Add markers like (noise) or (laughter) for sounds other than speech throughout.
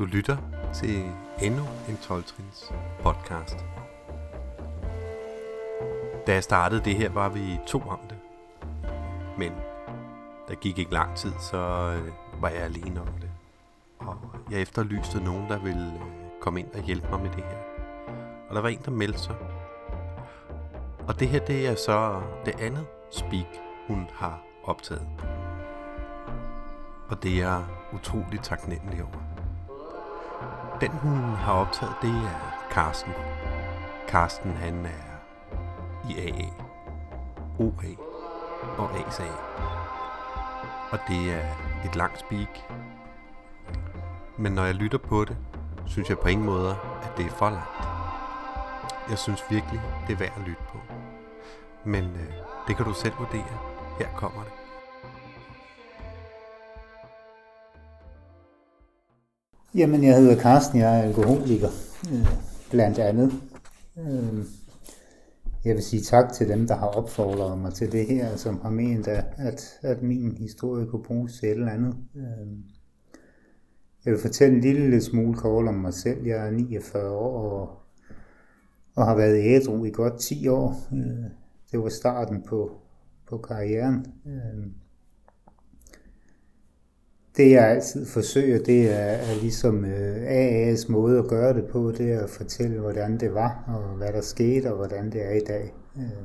Du lytter til endnu en 12 podcast. Da jeg startede det her, var vi to om det. Men der gik ikke lang tid, så øh, var jeg alene om det. Og jeg efterlyste nogen, der ville øh, komme ind og hjælpe mig med det her. Og der var en, der meldte sig. Og det her, det er så det andet speak, hun har optaget. Og det er jeg utrolig taknemmelig over. Den hun har optaget, det er Karsten. Karsten han er i AA, OA og ASA. Og det er et langt speak. Men når jeg lytter på det, synes jeg på ingen måde, at det er for langt. Jeg synes virkelig, det er værd at lytte på. Men øh, det kan du selv vurdere. Her kommer det. Jamen, jeg hedder Carsten, jeg er alkoholiker, øh, blandt andet. Øh, jeg vil sige tak til dem, der har opfordret mig til det her, som har ment, at, at min historie kunne bruges til et eller andet. Øh, jeg vil fortælle en lille smule kort om mig selv. Jeg er 49 år og, og har været ædru i godt 10 år. Øh, det var starten på, på karrieren øhm, det jeg altid forsøger, det er, er ligesom øh, AA's måde at gøre det på, det er at fortælle, hvordan det var, og hvad der skete, og hvordan det er i dag. Øh.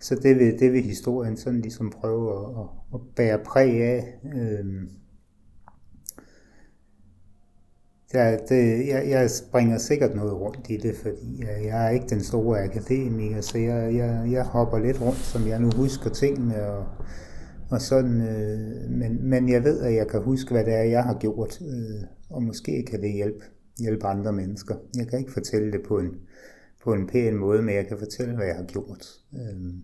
Så det vil, det vil historien sådan ligesom prøve at, at, at bære præg af. Øh. Ja, det, jeg, jeg springer sikkert noget rundt i det, fordi jeg er ikke den store akademiker, så jeg, jeg, jeg hopper lidt rundt, som jeg nu husker tingene, og og sådan, øh, men, men jeg ved, at jeg kan huske, hvad det er, jeg har gjort, øh, og måske kan det hjælpe, hjælpe andre mennesker. Jeg kan ikke fortælle det på en, på en pæn måde, men jeg kan fortælle, hvad jeg har gjort. Øh.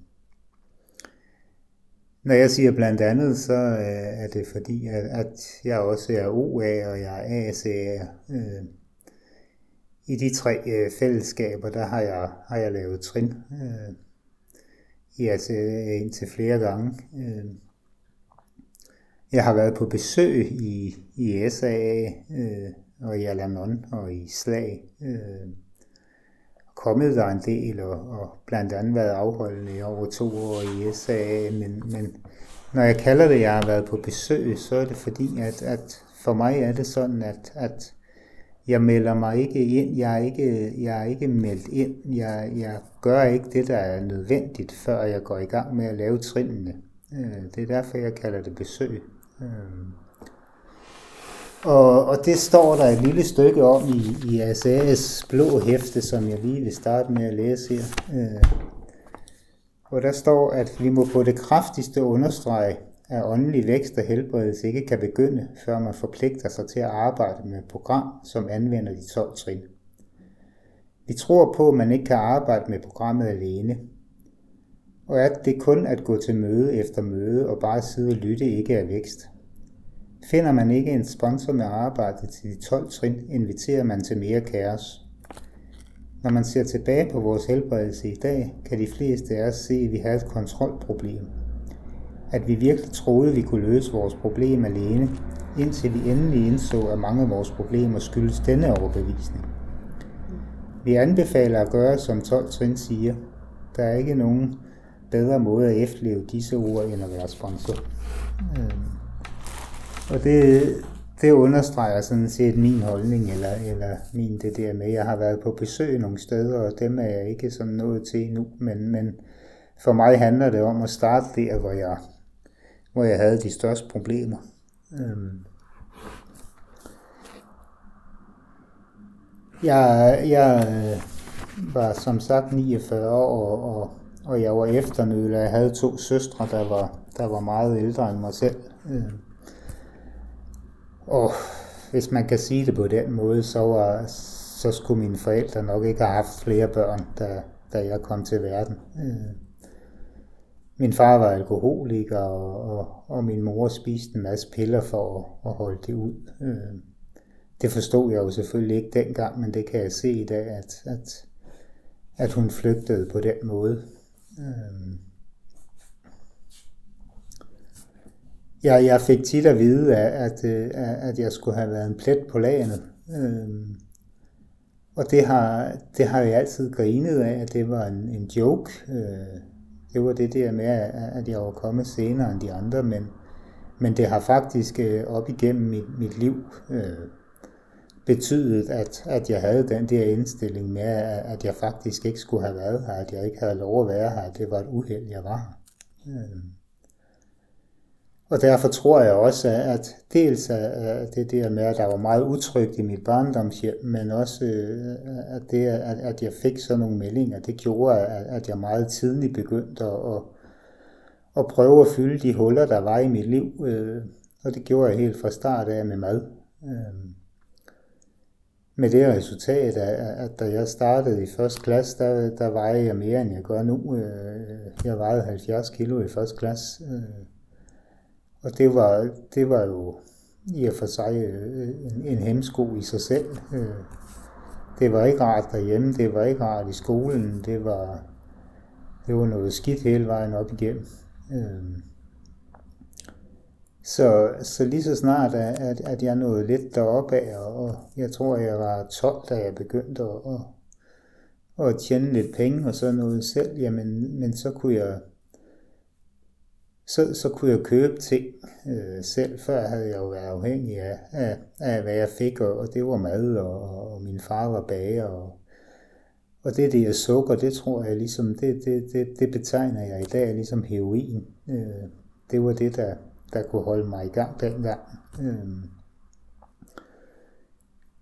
Når jeg siger blandt andet, så øh, er det fordi, at, at jeg også er OA og jeg er ACA. Øh. I de tre øh, fællesskaber, der har jeg, har jeg lavet trin. Øh, i altså indtil flere gange. Øh. Jeg har været på besøg i, i SA øh, og i Alanon og i Slag. Øh, kommet der en del og, og blandt andet været afholdende i over to år i SA, men, men når jeg kalder det, at jeg har været på besøg, så er det fordi, at, at for mig er det sådan, at, at jeg melder mig ikke ind, jeg er ikke, jeg er ikke meldt ind, jeg, jeg gør ikke det, der er nødvendigt, før jeg går i gang med at lave trinene. Øh, det er derfor, jeg kalder det besøg. Øhm. Og, og det står der et lille stykke om i, i ASA's blå hæfte, som jeg lige vil starte med at læse her. Øh, hvor der står, at vi må på det kraftigste understrege, at åndelig vækst og helbredelse ikke kan begynde, før man forpligter sig til at arbejde med et program, som anvender de 12 trin. Vi tror på, at man ikke kan arbejde med programmet alene, og at det kun at gå til møde efter møde og bare sidde og lytte ikke er vækst. Finder man ikke en sponsor med arbejde til de 12 trin, inviterer man til mere kaos. Når man ser tilbage på vores helbredelse i dag, kan de fleste af os se, at vi havde et kontrolproblem. At vi virkelig troede, vi kunne løse vores problem alene, indtil vi endelig indså, at mange af vores problemer skyldes denne overbevisning. Vi anbefaler at gøre, som 12 trin siger. Der er ikke nogen bedre måde at efterleve disse ord, end at være sponsor. Øh. Og det, det understreger sådan set min holdning, eller, eller min det der med, at jeg har været på besøg nogle steder, og dem er jeg ikke sådan nået til endnu, men, men for mig handler det om at starte der, hvor jeg, hvor jeg havde de største problemer. Øhm. Jeg, jeg øh, var som sagt 49 år, og, og og jeg var efternølet. Jeg havde to søstre, der var, der var meget ældre end mig selv. Øh. Og hvis man kan sige det på den måde, så, var, så skulle mine forældre nok ikke have haft flere børn, da, da jeg kom til verden. Øh. Min far var alkoholiker, og, og, og min mor spiste en masse piller for at, at holde det ud. Øh. Det forstod jeg jo selvfølgelig ikke dengang, men det kan jeg se i dag, at, at, at hun flygtede på den måde. Øhm. jeg, jeg fik tit at vide, at, at, øh, at jeg skulle have været en plet på lagene. Øhm, og det har, det har jeg altid grinet af, at det var en, en joke. Øh, det var det der med, at jeg var kommet senere end de andre, men, men det har faktisk øh, op igennem mit, mit liv øh, betydet, at, at jeg havde den der indstilling med, at jeg faktisk ikke skulle have været her, at jeg ikke havde lov at være her, at det var et uheld, jeg var her. Øhm. Og derfor tror jeg også, at dels er det der med, at der var meget utrygt i mit barndomshjem, men også øh, at det, at jeg fik sådan nogle meldinger, det gjorde, at jeg meget tidligt begyndte at, at prøve at fylde de huller, der var i mit liv. Øh, og det gjorde jeg helt fra start af med mad. Øhm. Med det resultat, at da jeg startede i første klasse, der, der vejede jeg mere, end jeg gør nu. Øh, jeg vejede 70 kilo i første klasse. Øh, og det var, det var jo i og for sig øh, en, en hemsko i sig selv. Det var ikke rart derhjemme, det var ikke rart i skolen, det var, det var noget skidt hele vejen op igennem. Så, så lige så snart, at, at jeg nåede lidt deroppe af, og jeg tror, jeg var 12, da jeg begyndte at, at, at tjene lidt penge og sådan noget selv, jamen, men så kunne jeg så, så kunne jeg købe ting øh, selv. Før havde jeg jo været afhængig af, af, af hvad jeg fik, og, og det var mad, og, og min far var bager. Og, og det der sukker, det tror jeg ligesom, det, det, det, det betegner jeg i dag ligesom heroin. Øh, det var det, der, der kunne holde mig i gang dengang. Øh.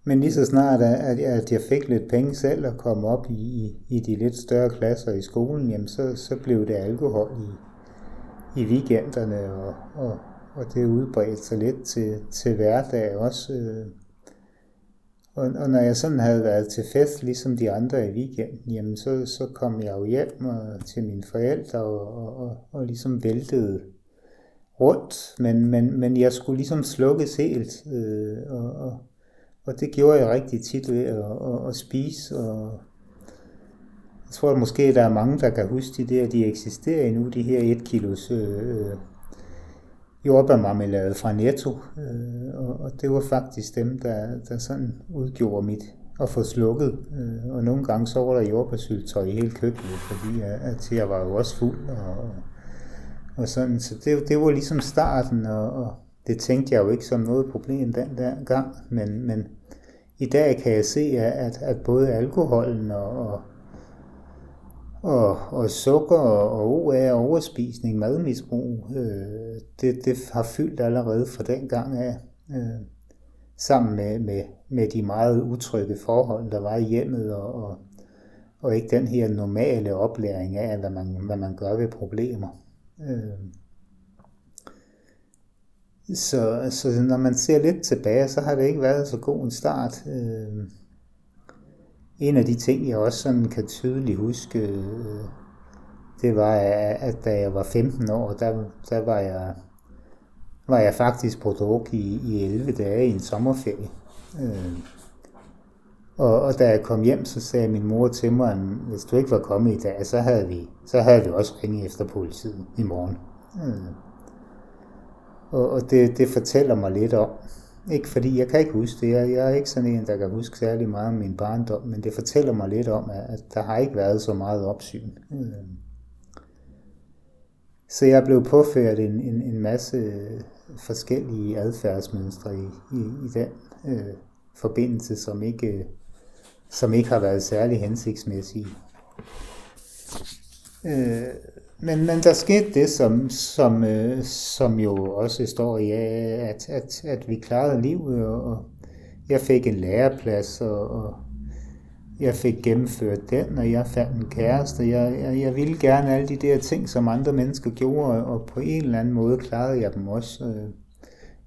Men lige så snart, at, at jeg fik lidt penge selv og kom op i, i, i de lidt større klasser i skolen, jamen så, så blev det alkohol i, i weekenderne, og, og, og det udbredte sig lidt til, til hverdag også. Øh. Og, og når jeg sådan havde været til fest, ligesom de andre i weekenden, jamen så, så kom jeg jo hjem og, til mine forældre og, og, og, og ligesom væltede rundt, men, men, men jeg skulle ligesom slukkes helt, øh, og, og, og det gjorde jeg rigtig tit ved at, at, at spise og, jeg tror at måske, der er mange, der kan huske de der, de eksisterer endnu, de her 1 kilos øh, øh, jordbærmarmelade fra Netto. Øh, og, og det var faktisk dem, der, der sådan udgjorde mit at få slukket. Øh, og nogle gange så var der jordbærsyltøj i hele køkkenet, fordi at, at jeg var jo også fuld. Og, og sådan. Så det, det var ligesom starten, og, og det tænkte jeg jo ikke som noget problem den der gang. Men, men i dag kan jeg se, at, at både alkoholen og, og og, og sukker og OA, overspisning, madmisbrug, øh, det, det har fyldt allerede fra den gang af, øh, sammen med, med, med de meget utrygge forhold, der var i hjemmet, og, og, og ikke den her normale oplæring af, hvad man, hvad man gør ved problemer. Øh. Så, så når man ser lidt tilbage, så har det ikke været så god en start. Øhm, en af de ting, jeg også sådan kan tydeligt huske, øh, det var, at da jeg var 15 år, der, der var, jeg, var jeg faktisk på druk i, i 11 dage i en sommerferie. Øh, og, og da jeg kom hjem, så sagde min mor til mig, at hvis du ikke var kommet i dag, så havde vi, så havde vi også ringet efter politiet i morgen. Øh, og, og det, det fortæller mig lidt om, ikke fordi, jeg kan ikke huske det. Jeg, jeg er ikke sådan en, der kan huske særlig meget om min barndom, men det fortæller mig lidt om, at der har ikke været så meget opsyn. Øh. Så jeg blev påført en, en, en masse forskellige adfærdsmønstre i, i, i den øh, forbindelse, som ikke, som ikke har været særlig hensigtsmæssige. Øh, men, men der skete det, som, som, øh, som jo også står i, at, at, at vi klarede livet, og jeg fik en læreplads, og, og jeg fik gennemført den, og jeg fandt en kæreste. Jeg, jeg, jeg ville gerne alle de der ting, som andre mennesker gjorde, og på en eller anden måde klarede jeg dem også. Øh,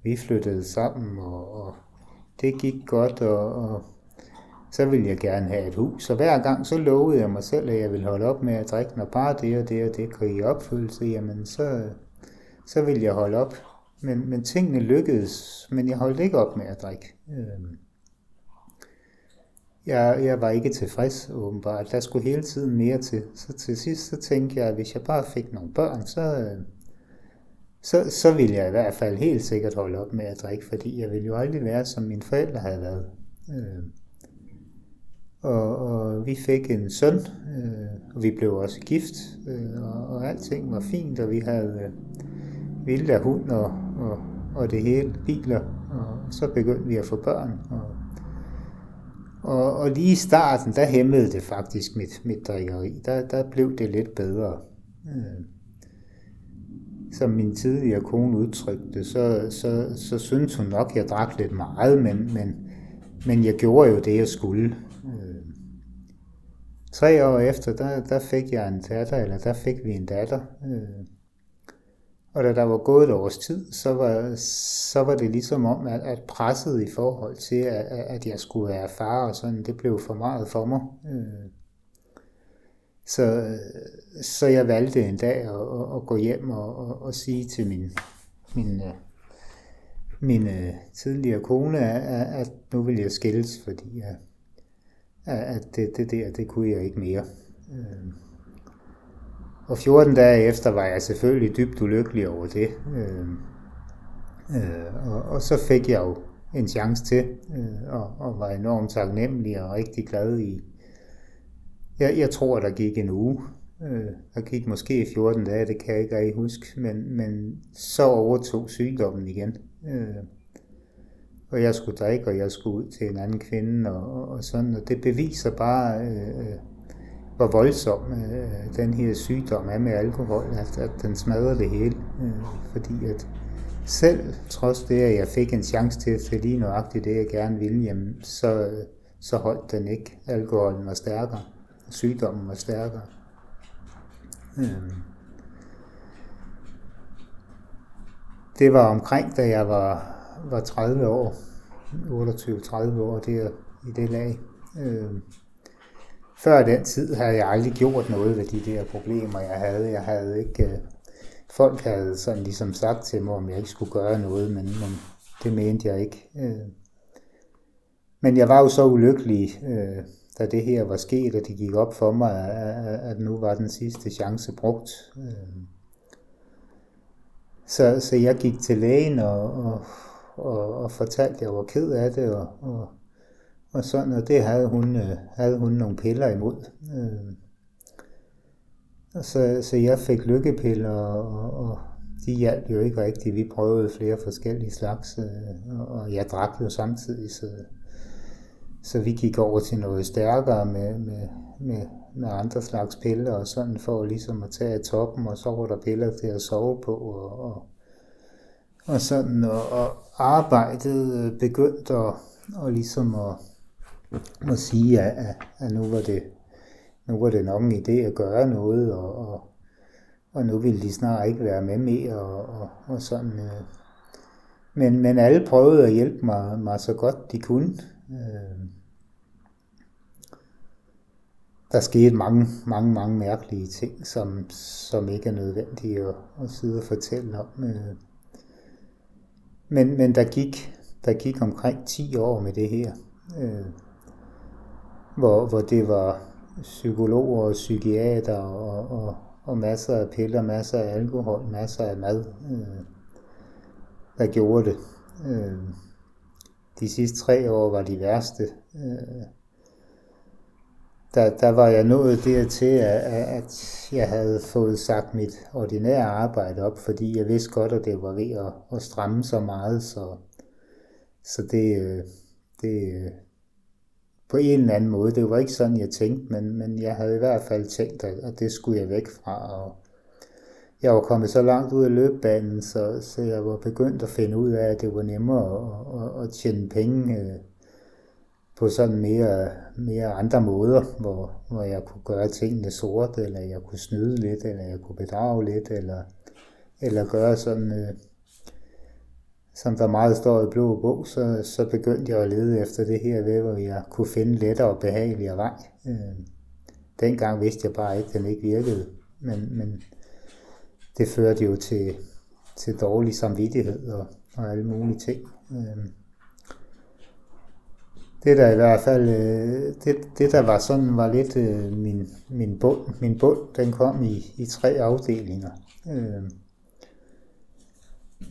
vi flyttede sammen, og, og det gik godt, og, og så ville jeg gerne have et hus. Så hver gang så lovede jeg mig selv, at jeg ville holde op med at drikke, når bare det og det og det går i opfyldelse, jamen så, så ville jeg holde op. Men, men tingene lykkedes, men jeg holdt ikke op med at drikke. Øhm. Jeg, jeg var ikke tilfreds åbenbart. Der skulle hele tiden mere til. Så til sidst så tænkte jeg, at hvis jeg bare fik nogle børn, så, øh, så, så ville jeg i hvert fald helt sikkert holde op med at drikke, fordi jeg ville jo aldrig være, som mine forældre havde været. Øh, og, og vi fik en søn, øh, og vi blev også gift, øh, og, og alting var fint, og vi havde øh, vildt af hund og, og, og det hele, biler, og så begyndte vi at få børn. Og, og, og lige i starten, der hæmmede det faktisk mit, mit drikkeri. Der, der blev det lidt bedre. Øh, som min tidligere kone udtrykte, så, så, så synes hun nok, at jeg drak lidt meget, men, men, men jeg gjorde jo det, jeg skulle. Tre år efter, der, der fik jeg en datter, eller der fik vi en datter. Øh, og da der var gået et års tid, så var, så var det ligesom om, at, at presset i forhold til, at, at jeg skulle være far og sådan, det blev for meget for mig. Øh, så, så jeg valgte en dag at, at, at gå hjem og, og, og sige til min, min, øh, min øh, tidligere kone, at, at nu vil jeg skilles, fordi at, at det, det der, det kunne jeg ikke mere. Øh, og 14 dage efter var jeg selvfølgelig dybt ulykkelig over det. Øh, øh, og, og så fik jeg jo en chance til, øh, og, og var enormt taknemmelig og rigtig glad i. Jeg, jeg tror, der gik en uge. Øh, der gik måske 14 dage, det kan jeg ikke rigtig huske, men, men så overtog sygdommen igen. Øh, og jeg skulle drikke, og jeg skulle ud til en anden kvinde, og, og sådan, og det beviser bare, øh, øh, hvor voldsom øh, den her sygdom er med alkohol, at, at den smadrer det hele. Øh, fordi at selv trods det, at jeg fik en chance til at se lige nøjagtigt det, jeg gerne ville, jamen, så, så holdt den ikke. Alkoholen var stærkere. Sygdommen var stærkere. Øh. Det var omkring, da jeg var, var 30 år, 28-30 år der, i det lag. Øh før den tid havde jeg aldrig gjort noget ved de der problemer, jeg havde. Jeg havde ikke... Øh, folk havde sådan ligesom sagt til mig, om jeg ikke skulle gøre noget, men, men det mente jeg ikke. Øh. Men jeg var jo så ulykkelig, øh, da det her var sket, og det gik op for mig, at nu var den sidste chance brugt. Øh, så, så jeg gik til lægen og, og, og, og fortalte, at jeg var ked af det, og, og og sådan, og det havde hun, øh, havde hun nogle piller imod. Øh, så, så jeg fik lykkepiller, og, og de hjalp jo ikke rigtigt. Vi prøvede flere forskellige slags, øh, og jeg drak jo samtidig, så, så vi gik over til noget stærkere med, med, med, med andre slags piller og sådan, for ligesom at tage toppen, og så var der piller til at sove på, og, og, og sådan, og, og arbejdet øh, begyndte at, og ligesom at, at sige, at, at, at nu, var det, nu var det nok en idé at gøre noget, og, og, og nu ville de snart ikke være med mere, og, og, og sådan. Øh. Men, men alle prøvede at hjælpe mig, mig så godt de kunne. Øh. Der skete mange, mange, mange mærkelige ting, som, som ikke er nødvendige at, at sidde og fortælle om. Øh. Men, men der gik, der gik omkring 10 år med det her. Øh, hvor, hvor det var psykologer og psykiater og, og, og masser af piller, masser af alkohol, masser af mad, øh, der gjorde det. Øh, de sidste tre år var de værste. Øh, der, der var jeg nået dertil, at, at jeg havde fået sagt mit ordinære arbejde op, fordi jeg vidste godt, at det var ved at, at stramme så meget, så, så det, øh, det, øh, på en eller anden måde. Det var ikke sådan, jeg tænkte, men, men jeg havde i hvert fald tænkt, at, at det skulle jeg væk fra. Og jeg var kommet så langt ud af løbebanen, så, så jeg var begyndt at finde ud af, at det var nemmere at, at, at tjene penge øh, på sådan mere, mere andre måder, hvor, hvor jeg kunne gøre tingene sort, eller jeg kunne snyde lidt, eller jeg kunne bedrage lidt, eller, eller gøre sådan... Øh, som der meget står i blå bog, så, så begyndte jeg at lede efter det her ved, hvor jeg kunne finde lettere og behageligere vej. Øh, dengang vidste jeg bare ikke, at den ikke virkede, men, men det førte jo til, til dårlig samvittighed og, og alle mulige ting. Øh, det der i hvert fald, øh, det, det der var sådan, var lidt øh, min, min bund. Min bund, den kom i, i tre afdelinger. Øh,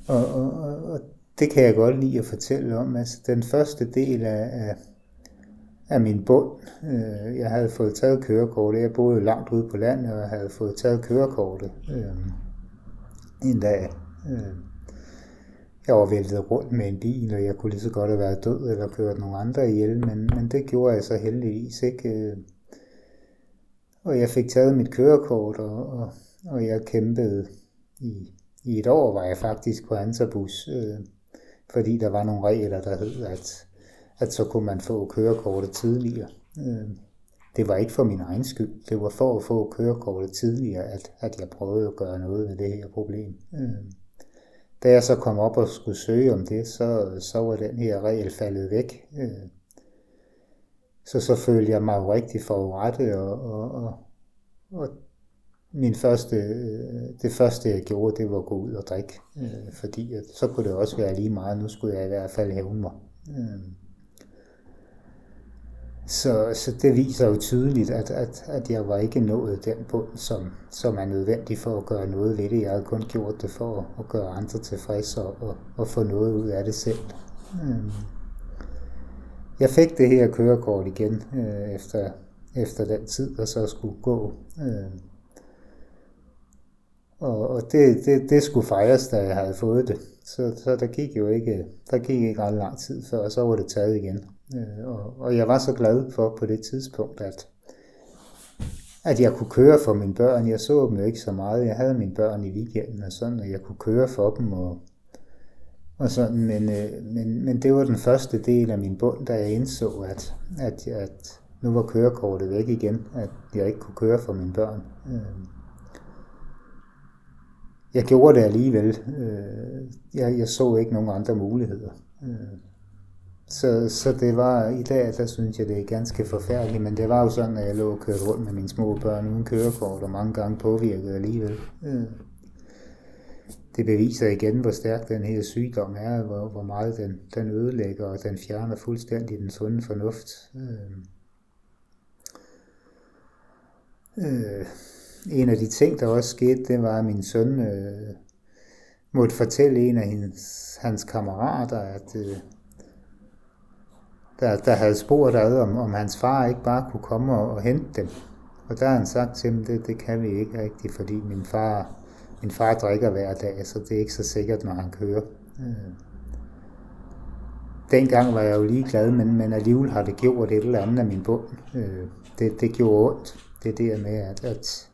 Og, og, og det kan jeg godt lide at fortælle om. Altså, den første del af, af, af min bund, øh, jeg havde fået taget kørekortet. Jeg boede langt ude på landet, og jeg havde fået taget kørekortet øh, en dag. Øh, jeg var væltet rundt med en bil, og jeg kunne lige så godt have været død eller kørt nogle andre ihjel, men, men det gjorde jeg så heldigvis ikke. Øh. Og jeg fik taget mit kørekort, og, og, og jeg kæmpede i, i et år, var jeg faktisk på Ansabus, øh, fordi der var nogle regler, der hed, at, at så kunne man få kørekortet tidligere. Øh, det var ikke for min egen skyld, det var for at få kørekortet tidligere, at, at jeg prøvede at gøre noget ved det her problem. Øh. Da jeg så kom op og skulle søge om det, så, så var den her regel faldet væk. Øh, så så følte jeg mig jo rigtig forurettet, og, og, og, og min første, øh, det første jeg gjorde, det var at gå ud og drikke, øh, fordi at, så kunne det også være lige meget, nu skulle jeg i hvert fald hævne mig. Så, så det viser jo tydeligt, at, at, at jeg var ikke nået den bund, som, som er nødvendig for at gøre noget ved det. Jeg havde kun gjort det for at, at gøre andre tilfredse og, og, og få noget ud af det selv. Øhm. Jeg fik det her kørekort igen øh, efter, efter den tid, der så skulle gå. Øh. Og, og det, det, det skulle fejres, da jeg havde fået det. Så, så der gik jo ikke, der gik ikke ret lang tid før, og så var det taget igen. Øh, og, og jeg var så glad for på det tidspunkt, at, at jeg kunne køre for mine børn. Jeg så dem jo ikke så meget. Jeg havde mine børn i weekenden og sådan, og jeg kunne køre for dem og, og sådan. Men, øh, men, men det var den første del af min bund, da jeg indså, at, at, at nu var kørekortet væk igen, at jeg ikke kunne køre for mine børn. Øh, jeg gjorde det alligevel. Øh, jeg, jeg så ikke nogen andre muligheder. Så, så det var, i dag, der synes jeg, det er ganske forfærdeligt, men det var jo sådan, at jeg lå og kørte rundt med mine små børn uden kørekort, og mange gange påvirket alligevel. Øh. Det beviser igen, hvor stærk den her sygdom er, hvor, hvor meget den, den ødelægger, og den fjerner fuldstændig den sunde fornuft. Øh. øh. En af de ting, der også skete, det var, at min søn øh, måtte fortælle en af hans, hans kammerater, at øh, der, der havde spurgt ad, om, om hans far ikke bare kunne komme og, og hente dem. Og der har han sagt til dem, det, det kan vi ikke rigtigt, fordi min far, min far drikker hver dag, så det er ikke så sikkert, når han kører. Øh. Dengang var jeg jo lige glad, men, men alligevel har det gjort et eller andet af min bund. Øh, det, det gjorde ondt. Det der med, at, at,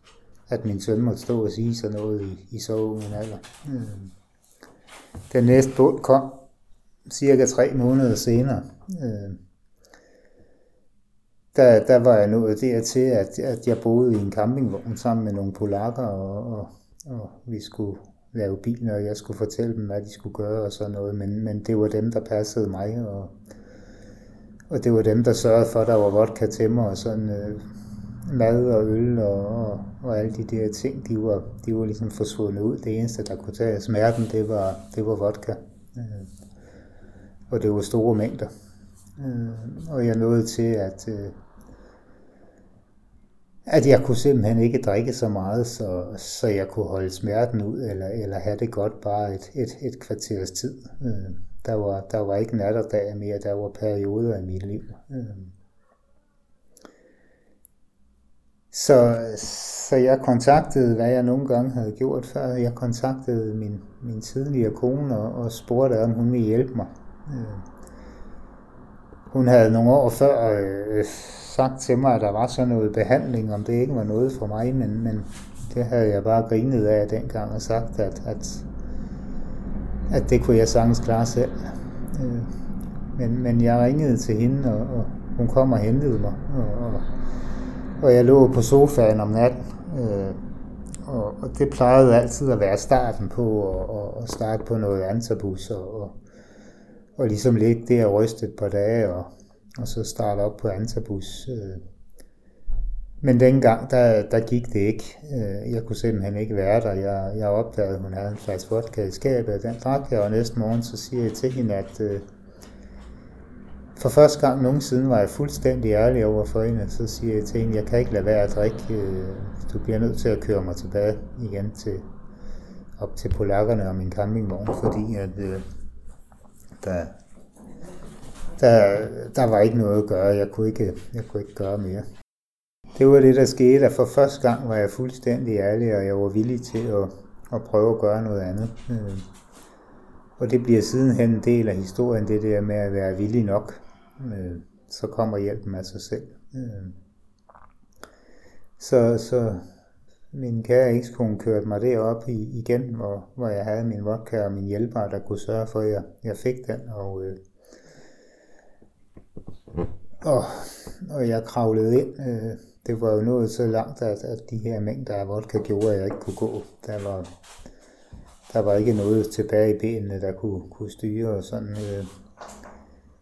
at min søn måtte stå og sige sådan noget i, i så ung en alder. Øh. Den næste bund kom cirka tre måneder senere, øh, der, der var jeg nået dertil, at, at jeg boede i en campingvogn sammen med nogle polakker, og, og, og vi skulle lave bilen, og jeg skulle fortælle dem, hvad de skulle gøre og sådan noget, men, men det var dem, der passede mig, og, og det var dem, der sørgede for, at der var vodka til mig, og sådan øh, mad og øl og, og, og alle de der ting, de var, de var ligesom forsvundet ud. Det eneste, der kunne tage smerten, det var, det var vodka. Øh, og det var store mængder. Øh, og jeg nåede til, at, øh, at jeg kunne simpelthen ikke drikke så meget, så, så jeg kunne holde smerten ud, eller, eller have det godt bare et, et, et kvarters tid. Øh, der, var, der var ikke nat og dag mere, der var perioder i mit liv. Øh. Så, så jeg kontaktede, hvad jeg nogle gange havde gjort før, jeg kontaktede min, min tidligere kone og, og spurgte, om hun ville hjælpe mig. Øh, hun havde nogle år før øh, sagt til mig, at der var sådan noget behandling, om det ikke var noget for mig, men, men det havde jeg bare grinet af dengang og sagt, at, at, at det kunne jeg sagtens klare selv. Øh, men, men jeg ringede til hende, og, og hun kom og hentede mig, og, og, og jeg lå på sofaen om natten, øh, og, og det plejede altid at være starten på at, at starte på noget antabus og, og, og ligesom ligge der og ryste et par dage, og, og så starte op på Antabus. Øh. Men dengang, der, der gik det ikke. Øh, jeg kunne simpelthen ikke være der. Jeg, jeg opdagede, at hun havde en flaske vodka i skabet, den drak jeg, og næste morgen så siger jeg til hende, at øh, for første gang nogensinde var jeg fuldstændig ærlig over for hende. Så siger jeg til hende, jeg kan ikke lade være at drikke. Øh, du bliver nødt til at køre mig tilbage igen til op til polakkerne og min campingvogn, fordi at øh, der, der, der var ikke noget at gøre. Jeg kunne ikke, jeg kunne ikke gøre mere. Det var det, der skete, at for første gang var jeg fuldstændig ærlig, og jeg var villig til at, at prøve at gøre noget andet. Øh, og det bliver sidenhen en del af historien, det der med at være villig nok. Øh, så kommer hjælpen af sig selv. Øh, så, så min kære ekskone kørte mig derop i, igen, hvor, hvor jeg havde min vodka og min hjælper, der kunne sørge for, at jeg, jeg fik den. Og, øh, og, og jeg kravlede ind. Øh, det var jo nået så langt, at, at de her mængder af vodka gjorde, at jeg ikke kunne gå. Der var, der var ikke noget tilbage i benene, der kunne, kunne styre og sådan. Øh.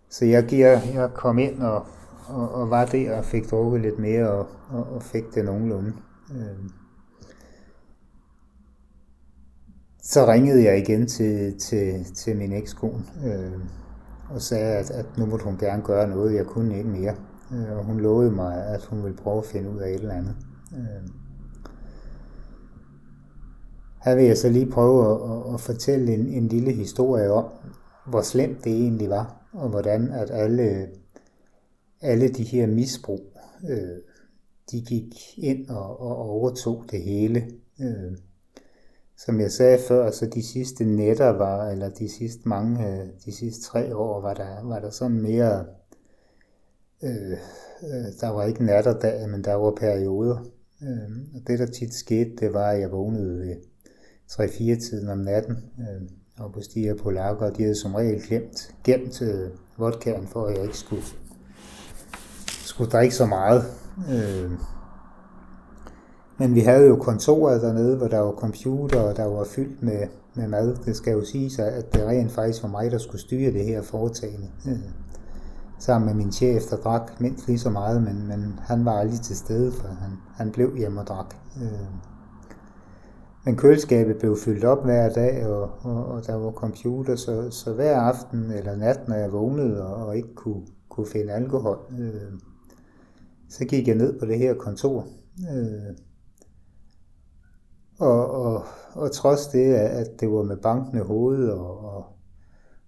Så jeg, giver, jeg kom ind og, og, og var der og fik drukket lidt mere og, og, og fik det nogenlunde. Øh. Så ringede jeg igen til, til, til min ekskone øh, og sagde, at, at nu måtte hun gerne gøre noget, jeg kunne ikke mere. Øh, og hun lovede mig, at hun ville prøve at finde ud af et eller andet. Øh. Her vil jeg så lige prøve at, at, at fortælle en, en lille historie om, hvor slemt det egentlig var, og hvordan at alle, alle de her misbrug, øh, de gik ind og, og overtog det hele. Øh, som jeg sagde før, så de sidste nætter var, eller de sidste mange, øh, de sidste tre år, var der, var der sådan mere, øh, øh der var ikke nat og dag, men der var perioder. Øh, og det der tit skete, det var, at jeg vågnede ved 3-4 tiden om natten, øh, og på stiger på lakker, og de havde som regel glemt, gemt øh, vodkaen, for at jeg ikke skulle, skulle drikke så meget. Øh, men vi havde jo kontoret dernede, hvor der var computer, og der var fyldt med, med mad. Det skal jo sige at det rent faktisk var mig, der skulle styre det her foretagende. Øh, sammen med min chef, der drak mindst lige så meget, men, men han var aldrig til stede, for han, han blev hjemme og drak. Øh. Men køleskabet blev fyldt op hver dag, og, og, og der var computer, så, så hver aften eller nat, når jeg vågnede og, og ikke kunne, kunne finde alkohol, øh, så gik jeg ned på det her kontor. Øh, og, og, og trods det, at det var med bankende hoved, og, og,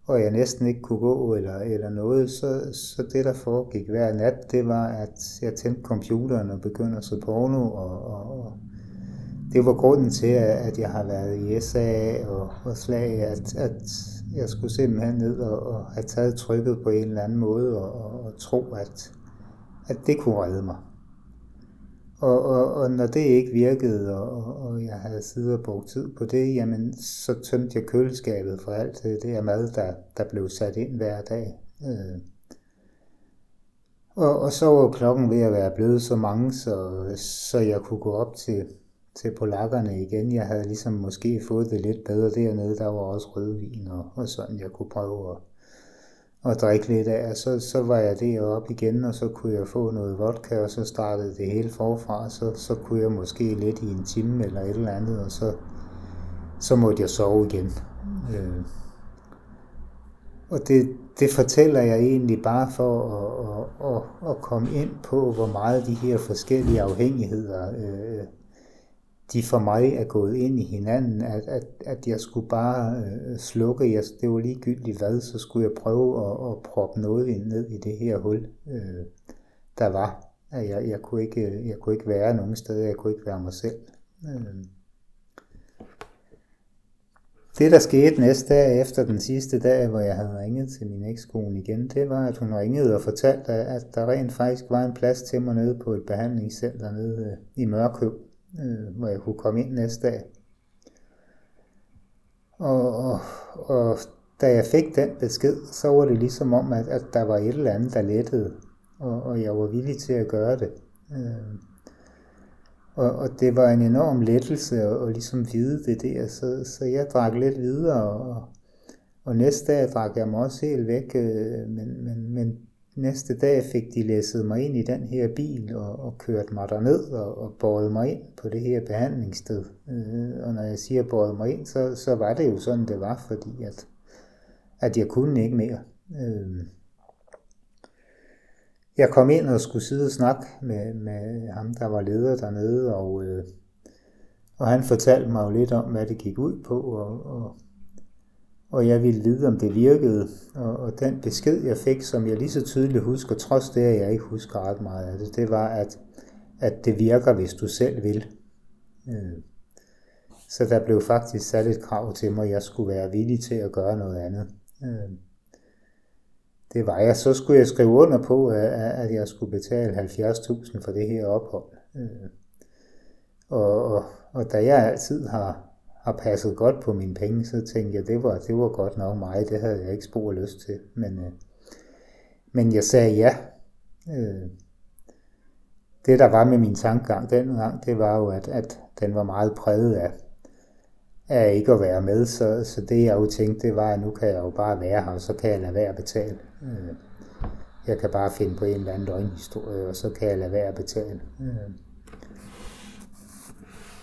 og jeg næsten ikke kunne gå eller, eller noget, så, så det, der foregik hver nat, det var, at jeg tændte computeren og begyndte at se porno, og, og, og det var grunden til, at jeg har været i SA og, og slag, at, at jeg skulle simpelthen ned og, og have taget trykket på en eller anden måde og, og, og tro, at, at det kunne redde mig. Og, og, og når det ikke virkede, og, og jeg havde siddet og brugt tid på det, jamen så tømte jeg køleskabet for alt det der mad, der, der blev sat ind hver dag. Øh. Og, og så var klokken ved at være blevet så mange, så, så jeg kunne gå op til, til polakkerne igen. Jeg havde ligesom måske fået det lidt bedre dernede. Der var også rødvin og, og sådan, jeg kunne prøve at, at drikke lidt af. Og så, så var jeg deroppe igen, og så kunne jeg få noget vodka, og så startede det hele forfra. Så, så kunne jeg måske lidt i en time eller et eller andet, og så, så måtte jeg sove igen. Øh. Og det, det fortæller jeg egentlig bare for at, at, at, at komme ind på, hvor meget de her forskellige afhængigheder øh, de for mig er gået ind i hinanden, at, at, at jeg skulle bare øh, slukke, jeg, det var ligegyldigt hvad, så skulle jeg prøve at, at proppe noget ind ned i det her hul, øh, der var. At jeg, jeg, kunne ikke, øh, jeg kunne ikke være nogen steder, jeg kunne ikke være mig selv. Øh. Det, der skete næste dag efter den sidste dag, hvor jeg havde ringet til min ekskone igen, det var, at hun ringede og fortalte, at der rent faktisk var en plads til mig nede på et behandlingscenter nede øh, i Mørkøb øh, må jeg kunne komme ind næste dag. Og, og, og da jeg fik den besked, så var det ligesom om, at, at der var et eller andet, der lettede, og, og jeg var villig til at gøre det. Øh, og, og det var en enorm lettelse at, at ligesom vide det der, så, så jeg drak lidt videre, og, og næste dag drak jeg mig også helt væk, øh, men, men, men Næste dag fik de læsset mig ind i den her bil og, og kørt mig derned og, og båret mig ind på det her behandlingssted. Øh, og når jeg siger båret mig ind, så, så var det jo sådan, det var, fordi at, at jeg kunne ikke mere. Øh, jeg kom ind og skulle sidde og snakke med, med ham, der var leder dernede, og, øh, og han fortalte mig jo lidt om, hvad det gik ud på, og, og, og jeg ville vide, om det virkede. Og, og den besked, jeg fik, som jeg lige så tydeligt husker, trods det, at jeg ikke husker ret meget af det, det var, at, at det virker, hvis du selv vil. Øh. Så der blev faktisk sat et krav til mig, at jeg skulle være villig til at gøre noget andet. Øh. Det var jeg. Så skulle jeg skrive under på, at jeg skulle betale 70.000 for det her ophold. Øh. Og, og, og da jeg altid har, har passet godt på mine penge, så tænkte jeg, det var, det var godt nok mig. Det havde jeg ikke spor lyst til. Men, øh, men jeg sagde ja. Øh, det, der var med min tankegang dengang, det var jo, at, at den var meget præget af, af ikke at være med. Så, så det, jeg jo tænkte, det var, at nu kan jeg jo bare være her, og så kan jeg lade være at betale. Øh, jeg kan bare finde på en eller anden løgnhistorie, og så kan jeg lade være at betale. Øh.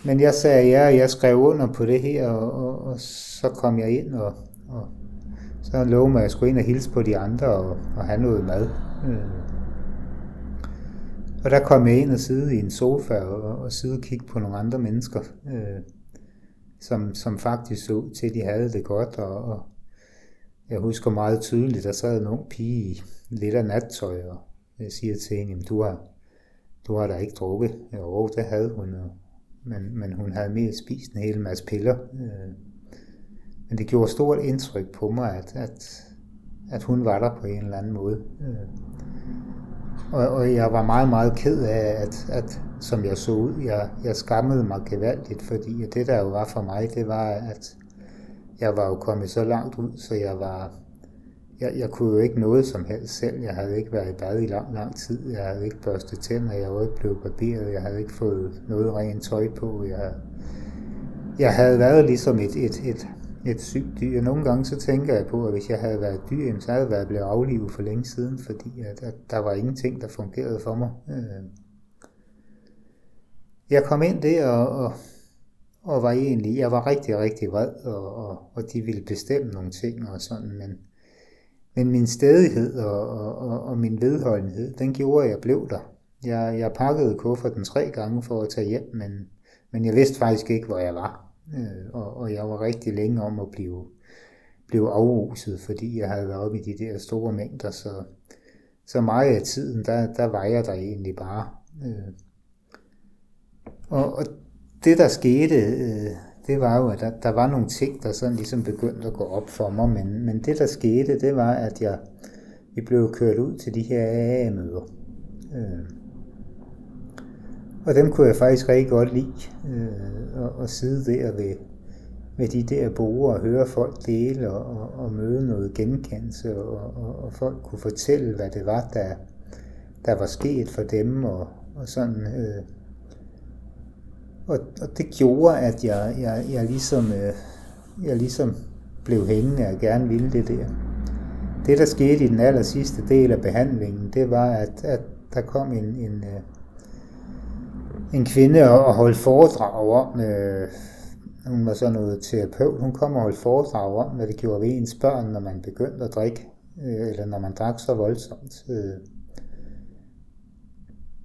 Men jeg sagde ja, og jeg skrev under på det her, og, og, og så kom jeg ind, og, og så lovede mig, at jeg skulle ind og hilse på de andre og, og have noget mad. Øh. Og der kom jeg ind og sidde i en sofa og, og sidde og kigge på nogle andre mennesker, øh, som, som faktisk så ud til, at de havde det godt. Og, og jeg husker meget tydeligt, der sad en ung pige i lidt af nattøj, og jeg siger til hende, du har, du har da ikke drukket. Jo, det havde hun, og men, men hun havde mere spist en hel masse piller. Øh, men det gjorde stort indtryk på mig, at, at, at hun var der på en eller anden måde. Øh, og, og jeg var meget, meget ked af, at, at som jeg så ud, jeg, jeg skammede mig gevaldigt, fordi det der jo var for mig, det var, at jeg var jo kommet så langt ud, så jeg var, jeg, jeg kunne jo ikke noget som helst selv. Jeg havde ikke været i bad i lang, lang tid. Jeg havde ikke børstet tænder. Jeg var ikke blevet barberet. Jeg havde ikke fået noget rent tøj på. Jeg, jeg havde været ligesom et, et, et, et sygt dyr. Nogle gange så tænker jeg på, at hvis jeg havde været dyr, så havde jeg været blevet aflivet for længe siden, fordi at, at der var ingenting, der fungerede for mig. Øh. Jeg kom ind der og, og, og var egentlig, jeg var rigtig, rigtig vred, og, og, og de ville bestemme nogle ting og sådan, men men min stedighed og, og, og min vedholdenhed, den gjorde, at jeg blev der. Jeg, jeg pakkede kufferten tre gange for at tage hjem, men, men jeg vidste faktisk ikke, hvor jeg var. Øh, og, og jeg var rigtig længe om at blive, blive afruset, fordi jeg havde været oppe i de der store mængder. Så, så meget af tiden, der, der var jeg der egentlig bare. Øh, og, og det, der skete, øh, det var jo, at der, der var nogle ting, der sådan ligesom begyndte at gå op for mig, men, men det, der skete, det var, at jeg, vi blev kørt ud til de her AA-møder. Øh, og dem kunne jeg faktisk rigtig godt lide, øh, at, at sidde der ved, ved de der borer og høre folk dele og, og, og møde noget genkendelse, og, og, og folk kunne fortælle, hvad det var, der, der var sket for dem, og, og sådan... Øh, og, og det gjorde, at jeg, jeg, jeg, ligesom, øh, jeg ligesom blev hængende og gerne ville det der. Det, der skete i den aller sidste del af behandlingen, det var, at, at der kom en, en, øh, en kvinde og holdt foredrag om, øh, hun var så noget terapeut, hun kom og holdt foredrag om, hvad det gjorde ved ens børn, når man begyndte at drikke, øh, eller når man drak så voldsomt. Øh.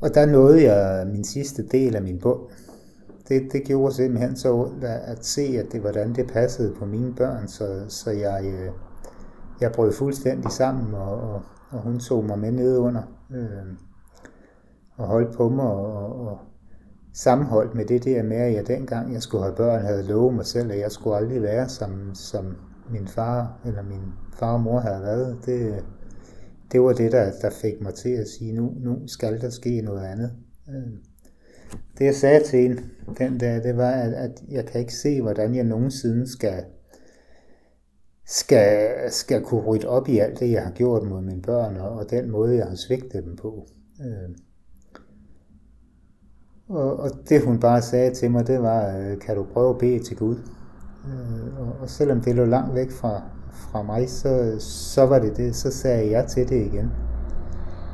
Og der nåede jeg min sidste del af min bog det, det gjorde simpelthen så ondt at se, at det hvordan det passede på mine børn, så, så jeg, øh, jeg brød fuldstændig sammen, og, og, og hun tog mig med ned under øh, og holdt på mig, og, og sammenholdt med det der med, at jeg dengang jeg skulle have børn, havde lovet mig selv, at jeg skulle aldrig være som, som min far eller min far og mor havde været. Det, det var det, der, der fik mig til at sige, nu, nu skal der ske noget andet. Øh. Det jeg sagde til en den dag, det var, at, at jeg kan ikke se, hvordan jeg nogensinde skal, skal, skal kunne rydde op i alt det, jeg har gjort mod mine børn, og, og den måde, jeg har svigtet dem på. Øh. Og, og det hun bare sagde til mig, det var, øh, kan du prøve at bede til Gud? Øh, og, og selvom det lå langt væk fra, fra mig, så, så var det det, så sagde jeg til det igen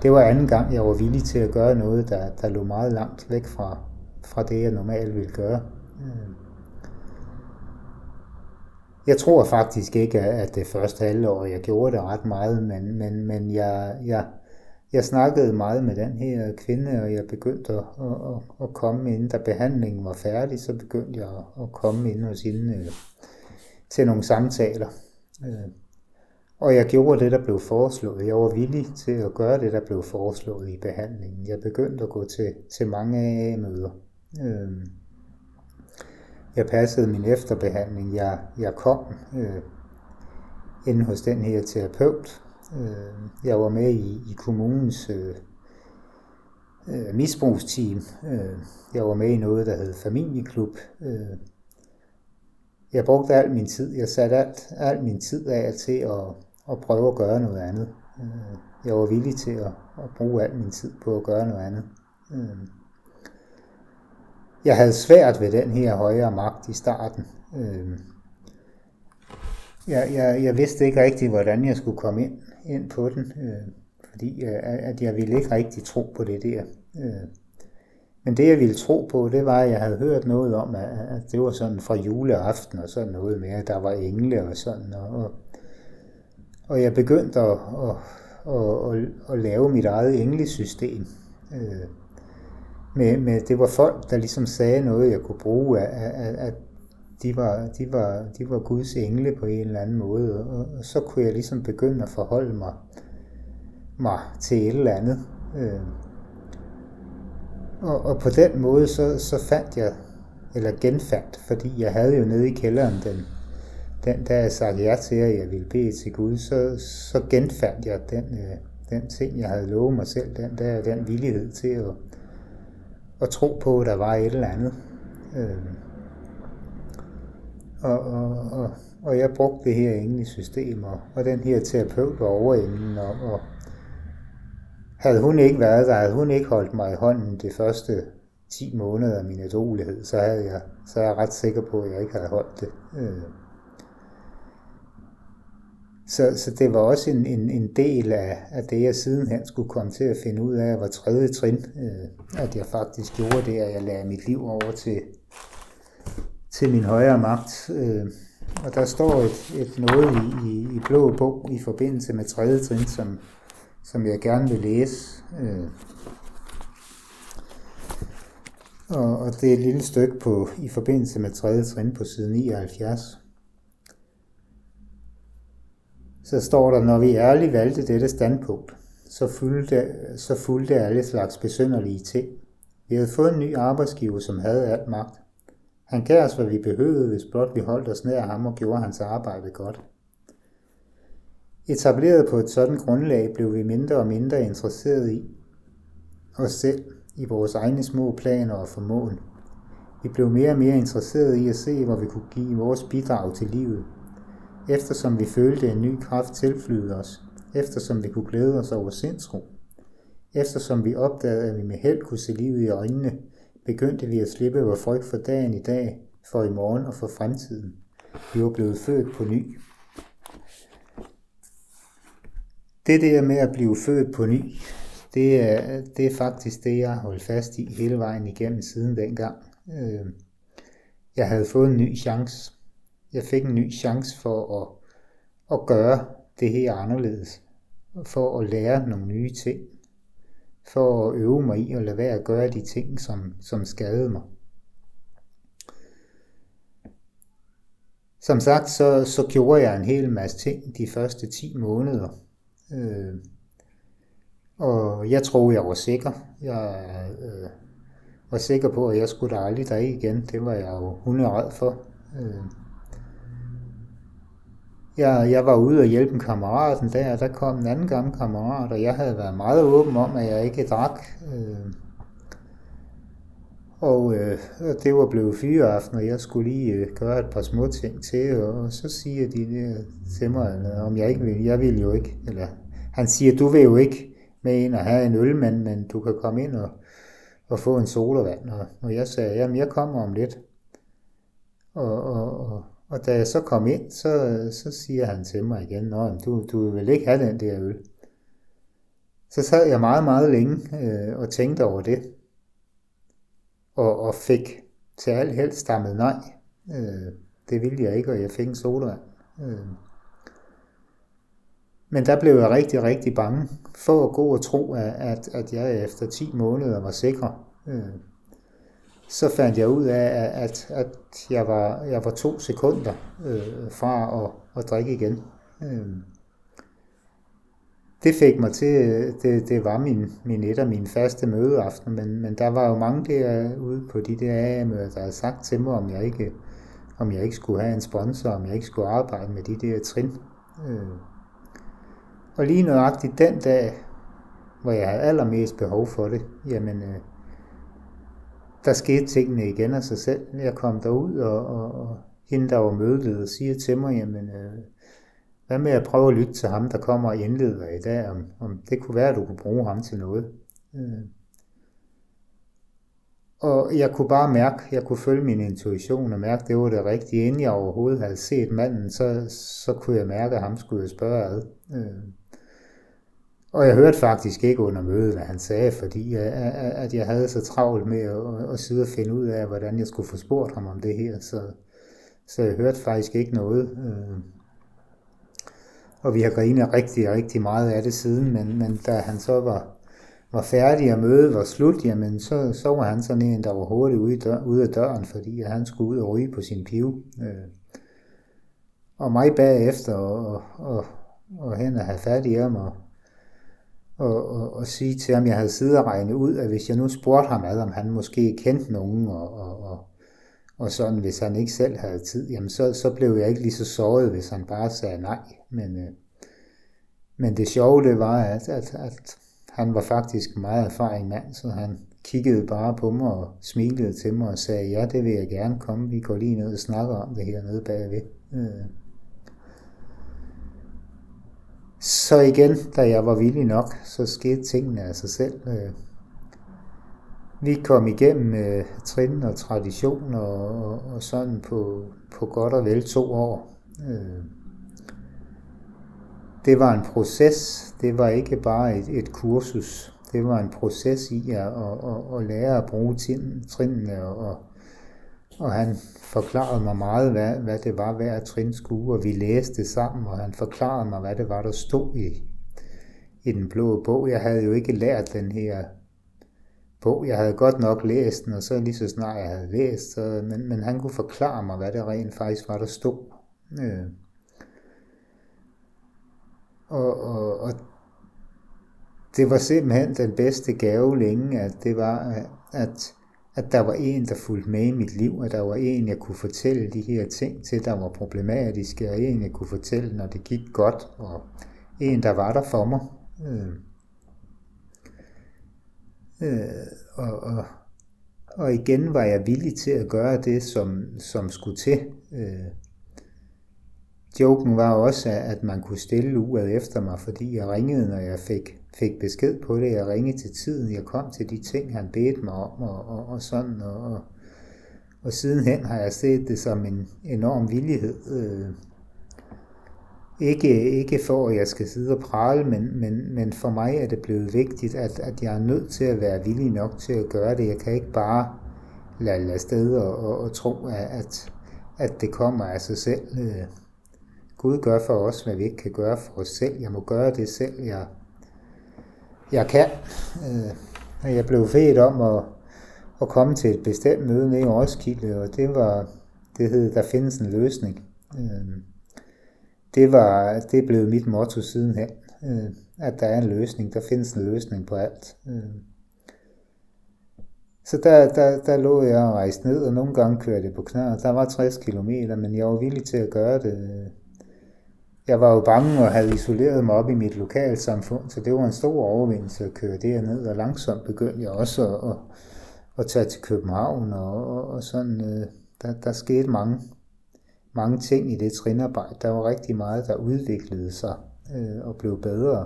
det var anden gang, jeg var villig til at gøre noget, der, der lå meget langt væk fra, fra det, jeg normalt ville gøre. Øh. Jeg tror faktisk ikke, at det første halvår, jeg gjorde det ret meget, men, men, men jeg, jeg, jeg snakkede meget med den her kvinde, og jeg begyndte at, at, at komme ind, da behandlingen var færdig, så begyndte jeg at komme ind hos hende øh, til nogle samtaler. Øh, og jeg gjorde det, der blev foreslået. Jeg var villig til at gøre det, der blev foreslået i behandlingen. Jeg begyndte at gå til, til mange AA-møder. Øh, jeg passede min efterbehandling. Jeg, jeg kom øh, ind hos den her terapeut. Øh, jeg var med i, i kommunens øh, øh, misbrugsteam. Øh, jeg var med i noget, der hed familieklub. Øh, jeg brugte al min tid. Jeg satte alt, al min tid af til at, at prøve at gøre noget andet. Øh, jeg var villig til at, at bruge al min tid på at gøre noget andet. Øh, jeg havde svært ved den her højere magt i starten. Øh, jeg, jeg, jeg vidste ikke rigtig, hvordan jeg skulle komme ind, ind på den, øh, fordi øh, at jeg ville ikke rigtig tro på det der. Øh, men det, jeg ville tro på, det var, at jeg havde hørt noget om, at, at det var sådan fra juleaften og sådan noget med, at der var engle og sådan. Og, og, jeg begyndte at, at, at, at, at lave mit eget englesystem. Øh, med, med, det var folk, der ligesom sagde noget, jeg kunne bruge, at, at, at de var, de, var, de var Guds engle på en eller anden måde, og, og så kunne jeg ligesom begynde at forholde mig, mig til et eller andet. Øh, og, og på den måde, så, så fandt jeg, eller genfandt, fordi jeg havde jo nede i kælderen den, den der jeg sagde ja til, at jeg ville bede til Gud, så, så genfandt jeg den, øh, den ting, jeg havde lovet mig selv, den der, den villighed til at, at tro på, at der var et eller andet. Øh, og, og, og, og jeg brugte det her engelske system, og, og den her terapeut var over inden, og, og havde hun ikke været der, havde hun ikke holdt mig i hånden de første 10 måneder af min adolighed, så, havde jeg, så er jeg ret sikker på, at jeg ikke havde holdt det. Øh. Så, så det var også en, en, en del af, af det, jeg sidenhen skulle komme til at finde ud af, var tredje trin, øh, at jeg faktisk gjorde det, at jeg lagde mit liv over til, til min højere magt. Øh, og der står et, et noget i, i, i blå bog i forbindelse med tredje trin, som, som jeg gerne vil læse. Øh, og, og det er et lille stykke på, i forbindelse med tredje trin på side 79. Så står der, når vi ærligt valgte dette standpunkt, så fulgte, så fulgte alle slags besynderlige ting. Vi havde fået en ny arbejdsgiver, som havde alt magt. Han gav os, hvad vi behøvede, hvis blot vi holdt os nær ham og gjorde hans arbejde godt. Etableret på et sådan grundlag blev vi mindre og mindre interesseret i os selv, i vores egne små planer og formål. Vi blev mere og mere interesseret i at se, hvor vi kunne give vores bidrag til livet. Eftersom vi følte en ny kraft tilflyde os, eftersom vi kunne glæde os over sindsro, eftersom vi opdagede, at vi med held kunne se livet i øjnene, begyndte vi at slippe vores frygt for dagen i dag, for i morgen og for fremtiden. Vi var blevet født på ny. Det der med at blive født på ny, det er, det er faktisk det, jeg har holdt fast i hele vejen igennem siden dengang. Øh, jeg havde fået en ny chance. Jeg fik en ny chance for at, at gøre det her anderledes. For at lære nogle nye ting for at øve mig i at lade være at gøre de ting, som, som skadede mig. Som sagt, så, så gjorde jeg en hel masse ting de første 10 måneder. Øh, og jeg troede, jeg var sikker. Jeg øh, var sikker på, at jeg skulle da aldrig der igen. Det var jeg jo hunderedd for. Øh, jeg, jeg var ude og hjælpe en kammerat en dag, og der kom en anden gammel kammerat, og jeg havde været meget åben om, at jeg ikke drak. Øh, og øh, det var blevet fyreaften, og jeg skulle lige øh, gøre et par små ting til, og så siger de der til mig, eller, om jeg ikke vil. Jeg vil jo ikke. Eller, han siger, du vil jo ikke med ind og have en øl, men, men du kan komme ind og, og få en sodavand. Og, og jeg sagde, jamen jeg kommer om lidt. Og, og, og, og da jeg så kom ind, så, så siger han til mig igen, Nå, du, du vil ikke have den der øl. Så sad jeg meget, meget længe øh, og tænkte over det. Og, og fik til alt held stammet nej. Øh, det ville jeg ikke, og jeg fik en sodavand. Øh. Men der blev jeg rigtig, rigtig bange for at gå og tro, at, at jeg efter 10 måneder var sikker. Øh, så fandt jeg ud af, at, at jeg, var, jeg var to sekunder øh, fra at, at drikke igen. Øh, det fik mig til, det, det var min, min et af mine faste mødeaftener, men, men der var jo mange derude på de der AA-møder, der havde sagt til mig, om jeg ikke, om jeg ikke skulle have en sponsor, om jeg ikke skulle arbejde med de der trin. Øh. Og lige nøjagtigt den dag, hvor jeg havde allermest behov for det, jamen, øh, der skete tingene igen af sig selv. Jeg kom derud, og, og, og hende, der var mødeleder, siger til mig, jamen, øh, hvad med at prøve at lytte til ham, der kommer og indleder i dag, om, om det kunne være, at du kunne bruge ham til noget. Øh. Og jeg kunne bare mærke, jeg kunne følge min intuition og mærke, det var det rigtige. Inden jeg overhovedet havde set manden, så, så kunne jeg mærke, at ham skulle jeg spørge ad. Øh. Og jeg hørte faktisk ikke under mødet, hvad han sagde, fordi øh, øh, øh, at jeg havde så travlt med at, at sidde og finde ud af, hvordan jeg skulle få spurgt ham om det her. Så, så jeg hørte faktisk ikke noget. Og vi har grinet rigtig, rigtig meget af det siden, men, men da han så var, var færdig og mødet var slut, jamen så, så var han sådan en, der var hurtigt ude, dør, ude af døren, fordi han skulle ud og ryge på sin pive. Og mig bagefter og, og, og, og hen og have fat i ham og, og, og, og sige til ham, jeg havde siddet og regnet ud, at hvis jeg nu spurgte ham ad, om han måske kendte nogen, og, og, og, og sådan, hvis han ikke selv havde tid, jamen så, så blev jeg ikke lige så såret, hvis han bare sagde nej. Men, øh, men det sjove, det var, at, at, at han var faktisk en meget erfaring mand, så han kiggede bare på mig og smilede til mig og sagde, ja, det vil jeg gerne komme, vi går lige ned og snakker om det her nede bagved. Øh. Så igen, da jeg var villig nok, så skete tingene af sig selv. Øh. Vi kom igennem øh, trin og tradition og, og, og sådan på, på godt og vel to år. Øh. Det var en proces, det var ikke bare et, et kursus. Det var en proces i at, at, at, at lære at bruge trinene, og, og, og han forklarede mig meget, hvad, hvad det var hver trin skulle, og vi læste sammen, og han forklarede mig, hvad det var, der stod i, i den blå bog. Jeg havde jo ikke lært den her bog. Jeg havde godt nok læst den, og så lige så snart jeg havde læst, så, men, men han kunne forklare mig, hvad det rent faktisk var, der stod. Øh. Og, og, og det var simpelthen den bedste gave længe, at det var, at, at der var en, der fulgte med i mit liv, at der var en, jeg kunne fortælle de her ting til, der var problematiske, og en, jeg kunne fortælle, når det gik godt, og en, der var der for mig. Øh. Øh, og, og, og igen var jeg villig til at gøre det, som, som skulle til. Øh, joken var også, at man kunne stille uret efter mig, fordi jeg ringede, når jeg fik, fik besked på det. Jeg ringede til tiden, jeg kom til de ting, han bedte mig om, og, og, og sådan. Og, og, og sidenhen har jeg set det som en enorm villighed. Øh, ikke, ikke for, at jeg skal sidde og prale, men, men, men for mig er det blevet vigtigt, at, at jeg er nødt til at være villig nok til at gøre det. Jeg kan ikke bare lade, lade sted og, og, og tro, at, at det kommer af sig selv. Øh, Gud gør for os, hvad vi ikke kan gøre for os selv. Jeg må gøre det selv, jeg, jeg kan. Øh, jeg blev fedt om at, at komme til et bestemt møde nede i Roskilde, og det var, det hed, der findes en løsning. Øh, det var, det blev mit motto sidenhen, øh, at der er en løsning, der findes en løsning på alt. Øh, så der, der, der lå jeg og rejste ned, og nogle gange kørte jeg på knær. Der var 60 km, men jeg var villig til at gøre det øh, jeg var jo bange og havde isoleret mig op i mit lokalsamfund, så det var en stor overvindelse at køre derned, og langsomt begyndte jeg også at, at, at tage til København, og, og, og sådan, øh, der, der skete mange, mange ting i det trinarbejde. Der var rigtig meget, der udviklede sig øh, og blev bedre.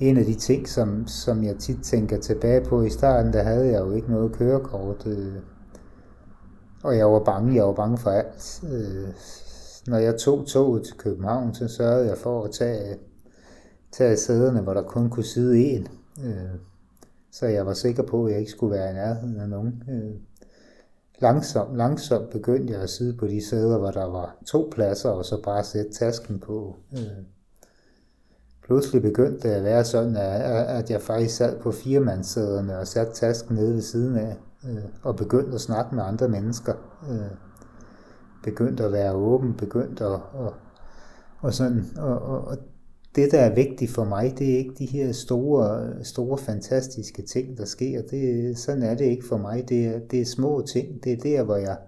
En af de ting, som, som jeg tit tænker tilbage på i starten, der havde jeg jo ikke noget kørekort, øh, og jeg var bange, jeg var bange for alt. Øh, når jeg tog toget til København, så sørgede jeg for at tage, tage sæderne, hvor der kun kunne sidde en. Øh, så jeg var sikker på, at jeg ikke skulle være i nærheden af nogen. Øh, langsomt, langsomt begyndte jeg at sidde på de sæder, hvor der var to pladser, og så bare sætte tasken på. Øh, pludselig begyndte det at være sådan, at jeg faktisk sad på firemandssæderne og satte tasken nede ved siden af, øh, og begyndte at snakke med andre mennesker. Øh, begyndt at være åben, begyndt at, og, og sådan, og, og, og det, der er vigtigt for mig, det er ikke de her store, store fantastiske ting, der sker. Det, sådan er det ikke for mig. Det er, det er små ting. Det er der, hvor jeg,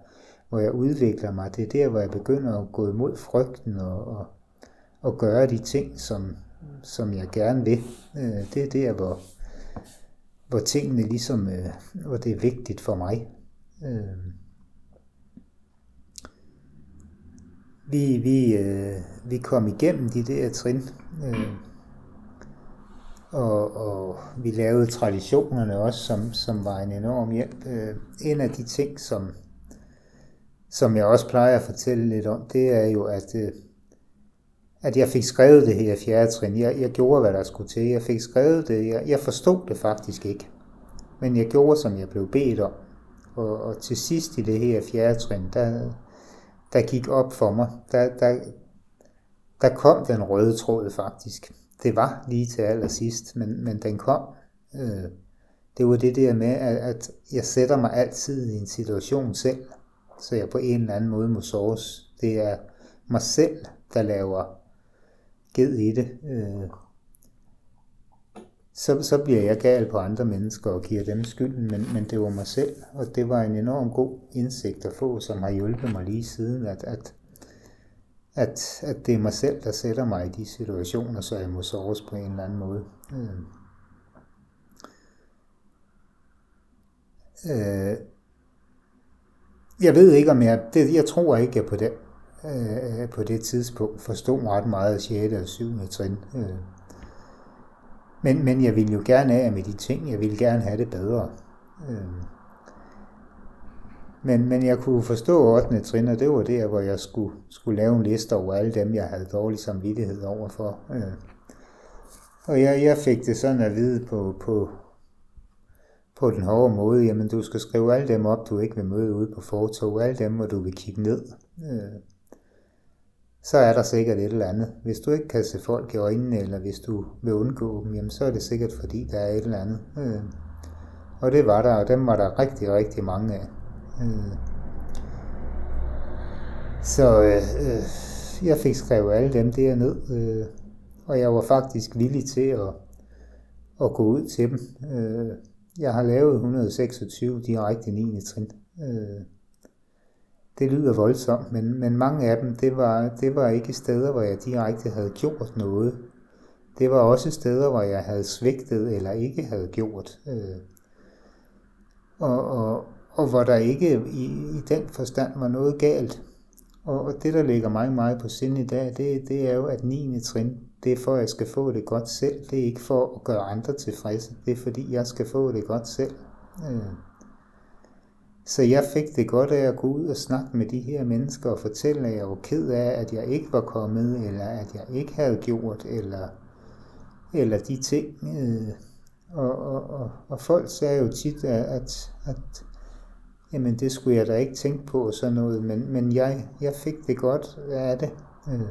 hvor jeg udvikler mig. Det er der, hvor jeg begynder at gå imod frygten og, og, og gøre de ting, som, som jeg gerne vil. Øh, det er der, hvor, hvor tingene ligesom, øh, hvor det er vigtigt for mig. Øh, vi, vi, øh, vi kom igennem de der trin, øh, og, og vi lavede traditionerne også, som, som var en enorm hjælp. Øh, en af de ting, som, som jeg også plejer at fortælle lidt om, det er jo, at at jeg fik skrevet det her fjerde trin. Jeg, jeg gjorde, hvad der skulle til. Jeg fik skrevet det. Jeg, jeg forstod det faktisk ikke. Men jeg gjorde, som jeg blev bedt om. Og, og til sidst i det her fjerde trin, der, der gik op for mig. Der, der, der kom den røde tråd faktisk. Det var lige til allersidst, men, men den kom. Øh, det var det der med, at, at jeg sætter mig altid i en situation selv, så jeg på en eller anden måde må soves. Det er mig selv, der laver ged i det, øh, så, så bliver jeg gal på andre mennesker og giver dem skylden, men, men det var mig selv, og det var en enorm god indsigt at få, som har hjulpet mig lige siden, at, at, at, at det er mig selv, der sætter mig i de situationer, så jeg må såres på en eller anden måde. Øh. Øh, jeg ved ikke, om jeg... Det, jeg tror ikke, jeg på det, øh, på det tidspunkt forstod ret meget af 6. og 7. trin. Øh. Men, men jeg ville jo gerne af med de ting. Jeg ville gerne have det bedre. Øh. Men, men jeg kunne forstå 8. trin, og det var der, hvor jeg skulle, skulle lave en liste over alle dem, jeg havde dårlig samvittighed overfor. Øh. Og jeg, jeg fik det sådan at vide på, på, på den hårde måde, jamen du skal skrive alle dem op, du ikke vil møde ude på fortog, alle dem, hvor du vil kigge ned. Øh så er der sikkert et eller andet. Hvis du ikke kan se folk i øjnene, eller hvis du vil undgå dem, jamen så er det sikkert fordi, der er et eller andet. Øh. Og det var der, og dem var der rigtig, rigtig mange af. Øh. Så øh, øh, jeg fik skrevet alle dem der ned, øh, og jeg var faktisk villig til at, at gå ud til dem. Øh, jeg har lavet 126 direkte 9. trin. Øh, det lyder voldsomt, men, men mange af dem, det var, det var ikke steder, hvor jeg direkte havde gjort noget. Det var også steder, hvor jeg havde svigtet eller ikke havde gjort. Øh, og, og, og hvor der ikke i, i den forstand var noget galt. Og, og det, der ligger mig meget på sind i dag, det, det er jo, at 9. trin, det er for, at jeg skal få det godt selv. Det er ikke for at gøre andre tilfredse. Det er fordi, jeg skal få det godt selv. Øh. Så jeg fik det godt af at gå ud og snakke med de her mennesker og fortælle, at jeg var ked af, at jeg ikke var kommet, eller at jeg ikke havde gjort, eller, eller de ting. Øh. Og, og, og, og folk sagde jo tit, at, at, at jamen det skulle jeg da ikke tænke på og sådan noget, men, men jeg, jeg fik det godt af det. Øh,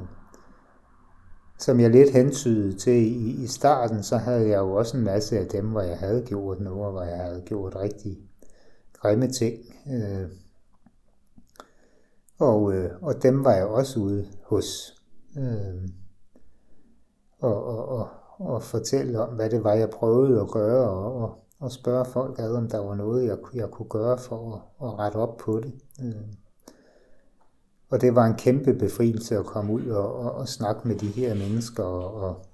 som jeg lidt hentydede til i, i starten, så havde jeg jo også en masse af dem, hvor jeg havde gjort noget, hvor jeg havde gjort rigtig grimme ting. Øh, og, øh, og dem var jeg også ude hos. Øh, og, og, og, og fortælle om, hvad det var, jeg prøvede at gøre, og, og, og spørge folk ad, om der var noget, jeg, jeg kunne gøre for at, at rette op på det. Øh. Og det var en kæmpe befrielse at komme ud og, og, og snakke med de her mennesker og, og,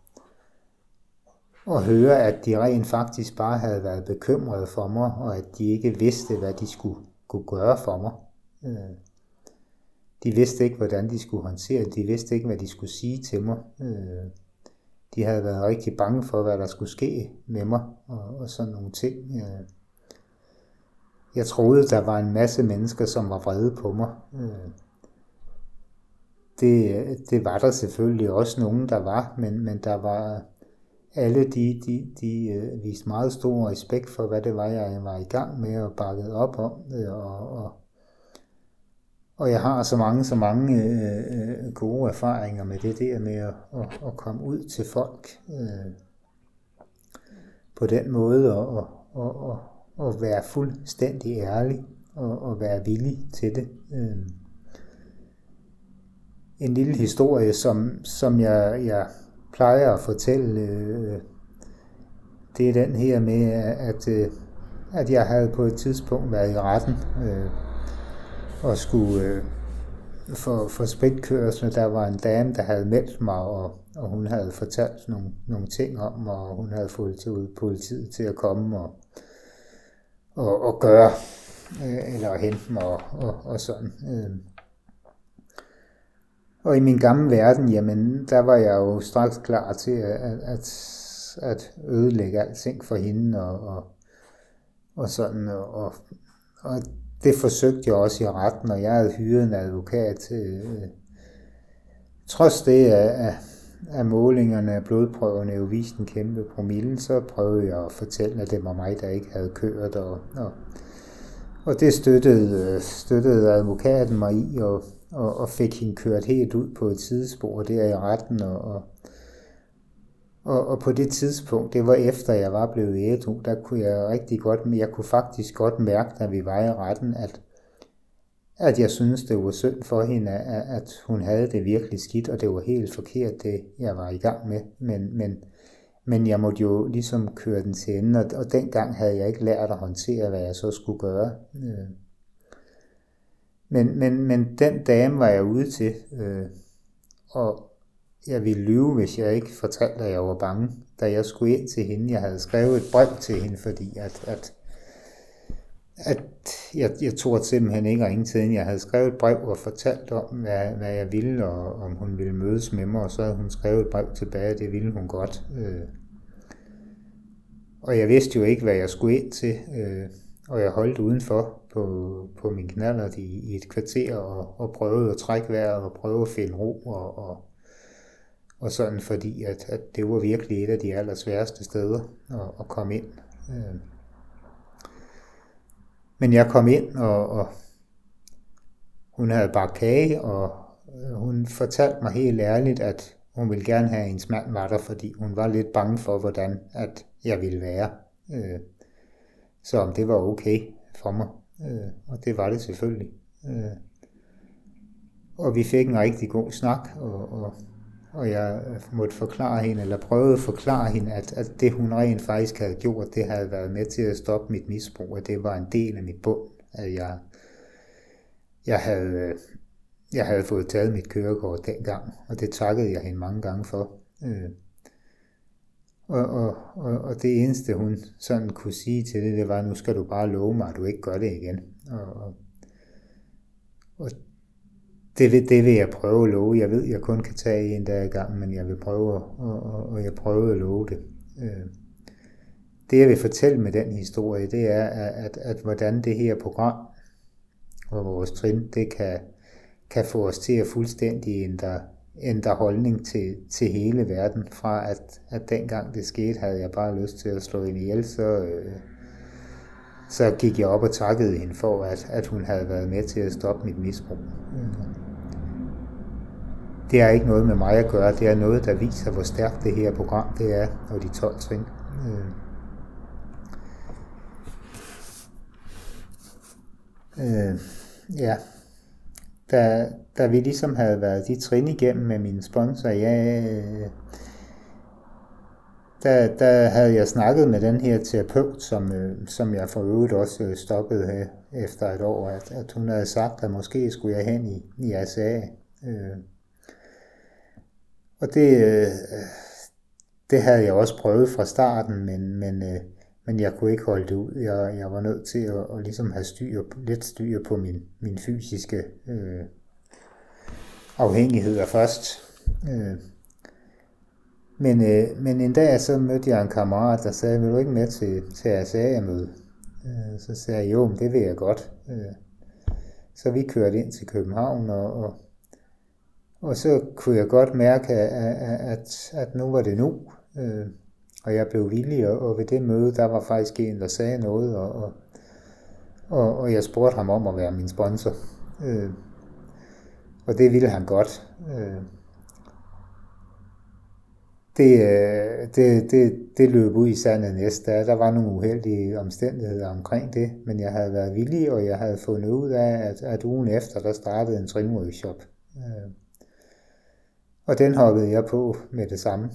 og høre, at de rent faktisk bare havde været bekymrede for mig, og at de ikke vidste, hvad de skulle kunne gøre for mig. Øh, de vidste ikke, hvordan de skulle håndtere det. De vidste ikke, hvad de skulle sige til mig. Øh, de havde været rigtig bange for, hvad der skulle ske med mig, og, og sådan nogle ting. Øh, jeg troede, der var en masse mennesker, som var vrede på mig. Det, det var der selvfølgelig også nogen, der var, men, men der var alle de, de, de øh, viste meget stor respekt for, hvad det var, jeg var i gang med og bakket op om Øh, og, og, og jeg har så mange, så mange øh, øh, gode erfaringer med det der med at, at, at komme ud til folk øh, på den måde og, og, og, og, og være fuldstændig ærlig og, og være villig til det. Øh. En lille historie, som, som jeg, jeg plejer at fortælle, øh, det er den her med, at, øh, at jeg havde på et tidspunkt været i retten øh, og skulle øh, for, for spritkørsel. Der var en dame, der havde meldt mig, og, og hun havde fortalt nogle, nogle ting om, og hun havde fået til politiet til at komme og, og, og gøre, øh, eller hente mig og, og, og sådan. Øh. Og i min gamle verden, jamen, der var jeg jo straks klar til at, at, at ødelægge alting for hende, og, og, og sådan, og, og det forsøgte jeg også i retten, og jeg havde hyret en advokat. Øh, trods det, at, at målingerne af blodprøverne jo viste en kæmpe promille, så prøvede jeg at fortælle, at det var mig, der ikke havde kørt, og, og, og det støttede, øh, støttede advokaten mig i, og, og, og fik hende kørt helt ud på et sidespor der i retten, og, og og, og på det tidspunkt, det var efter jeg var blevet ædru, der kunne jeg rigtig godt, men jeg kunne faktisk godt mærke, da vi var i retten, at, at jeg synes det var synd for hende, at, at hun havde det virkelig skidt, og det var helt forkert, det jeg var i gang med. Men, men, men jeg måtte jo ligesom køre den til ende, og, og dengang havde jeg ikke lært at håndtere, hvad jeg så skulle gøre. Øh. Men, men, men den dame var jeg ude til, øh, og, jeg ville lyve, hvis jeg ikke fortalte, at jeg var bange, da jeg skulle ind til hende. Jeg havde skrevet et brev til hende, fordi at, at, at jeg, jeg tog simpelthen ikke ringe til hende. Jeg havde skrevet et brev og fortalt om, hvad, hvad jeg ville, og om hun ville mødes med mig, og så havde hun skrevet et brev tilbage, det ville hun godt. Øh. Og jeg vidste jo ikke, hvad jeg skulle ind til, øh, og jeg holdt udenfor på, på min knallert i, i et kvarter og, og prøvede at trække vejret og prøve at finde ro og, og og sådan fordi, at, at det var virkelig et af de allersværeste steder at, at komme ind. Øh. Men jeg kom ind, og, og hun havde bare kage, og øh, hun fortalte mig helt ærligt, at hun ville gerne have, at hendes mand var der, fordi hun var lidt bange for, hvordan at jeg ville være. Øh. Så om det var okay for mig øh, Og det var det selvfølgelig. Øh, og vi fik en rigtig god snak, og, og og jeg måtte forklare hende, eller prøvede at forklare hende, at, at det hun rent faktisk havde gjort, det havde været med til at stoppe mit misbrug, at det var en del af mit bund, at jeg, jeg, havde, jeg havde fået taget mit kørekort dengang, og det takkede jeg hende mange gange for. Øh, og, og, og, og det eneste, hun sådan kunne sige til det, det var, nu skal du bare love mig, at du ikke gør det igen. Og, og, og det vil, det vil jeg prøve at love. Jeg ved, jeg kun kan tage en dag i gang, men jeg vil prøve, og, og, og jeg prøver at love det. Øh, det jeg vil fortælle med den historie, det er, at, at, at hvordan det her program og vores trin, det kan, kan få os til at fuldstændig ændre, ændre holdning til, til hele verden. Fra at, at dengang det skete, havde jeg bare lyst til at slå hende ihjel, så, øh, så gik jeg op og takkede hende for, at, at hun havde været med til at stoppe mit misbrug. Det har ikke noget med mig at gøre, det er noget, der viser, hvor stærkt det her program det er, og de 12 trin. Øh. Øh, ja, der, da vi ligesom havde været de trin igennem med min sponsor, ja, der, der havde jeg snakket med den her terapeut, som, øh, som jeg for øvrigt også øh, stoppede her efter et år, at, at hun havde sagt, at måske skulle jeg hen i, i ASA. Øh, og det, øh, det havde jeg også prøvet fra starten, men, men, øh, men jeg kunne ikke holde det ud. Jeg, jeg var nødt til at, at ligesom have styr, lidt styr på min, min fysiske øh, afhængigheder først. Øh. Men, øh, men en dag så mødte jeg en kammerat, der sagde, vil du ikke med til, til ASA-møde? Øh, så sagde jeg, jo, men det vil jeg godt. Øh. Så vi kørte ind til København, og, og og så kunne jeg godt mærke, at, at, at nu var det nu. Øh, og jeg blev villig, og ved det møde, der var faktisk en, der sagde noget, og, og, og, og jeg spurgte ham om at være min sponsor. Øh, og det ville han godt. Øh, det, øh, det, det, det løb ud i sandet næste dag. Der var nogle uheldige omstændigheder omkring det, men jeg havde været villig, og jeg havde fundet ud af, at, at ugen efter, der startede en trimworkshop. Øh, og den hoppede jeg på med det samme.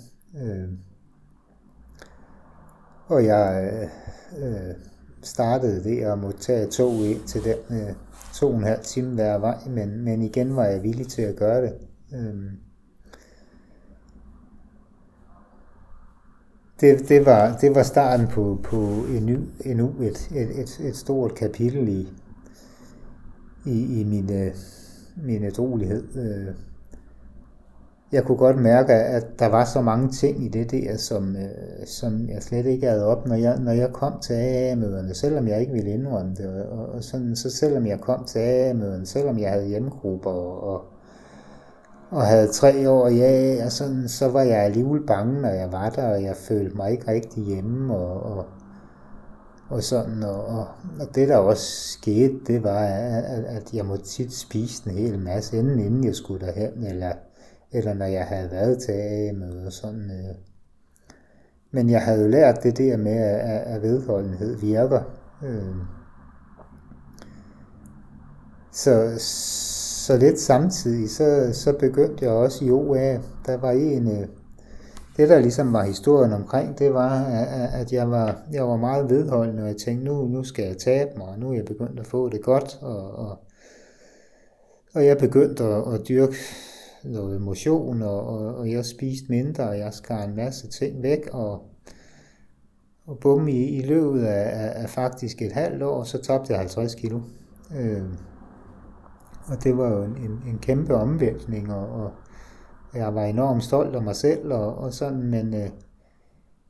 Og jeg startede det at måtte tage tog ind til den to og en halv time hver vej, men, men igen var jeg villig til at gøre det. Øhm, det, det, var, det var starten på, på endnu, endnu et, et, et, et stort kapitel i, i, i min, øh, min ædrolighed. Øh, jeg kunne godt mærke, at der var så mange ting i det der, som, øh, som jeg slet ikke havde op, når jeg, når jeg kom til AA-møderne, selvom jeg ikke ville indrømme det. Og, og sådan, så selvom jeg kom til AA-møderne, selvom jeg havde hjemmegrupper og, og, og havde tre år i AA, og sådan, så var jeg alligevel bange, når jeg var der, og jeg følte mig ikke rigtig hjemme. Og, og, og sådan, og, og, og det der også skete, det var, at, at jeg måtte tit spise en hel masse, inden, inden jeg skulle derhen, eller eller når jeg havde været til AA-møder. Sådan, øh. Men jeg havde jo lært det der med, at, at vedholdenhed virker. Øh. Så, så lidt samtidig, så, så begyndte jeg også i OA. Der var en, øh, det der ligesom var historien omkring, det var, at jeg var, jeg var meget vedholdende, og jeg tænkte, nu, nu skal jeg tabe mig, og nu er jeg begyndt at få det godt, og, og, og jeg begyndte at, at dyrke noget motion, og, og, og jeg spiste mindre, og jeg skar en masse ting væk, og, og bum, i, i løbet af, af, af faktisk et halvt år, så tabte jeg 50 kilo. Øh, og det var jo en, en, en kæmpe omvæltning, og, og jeg var enormt stolt af mig selv, og, og sådan, men, øh,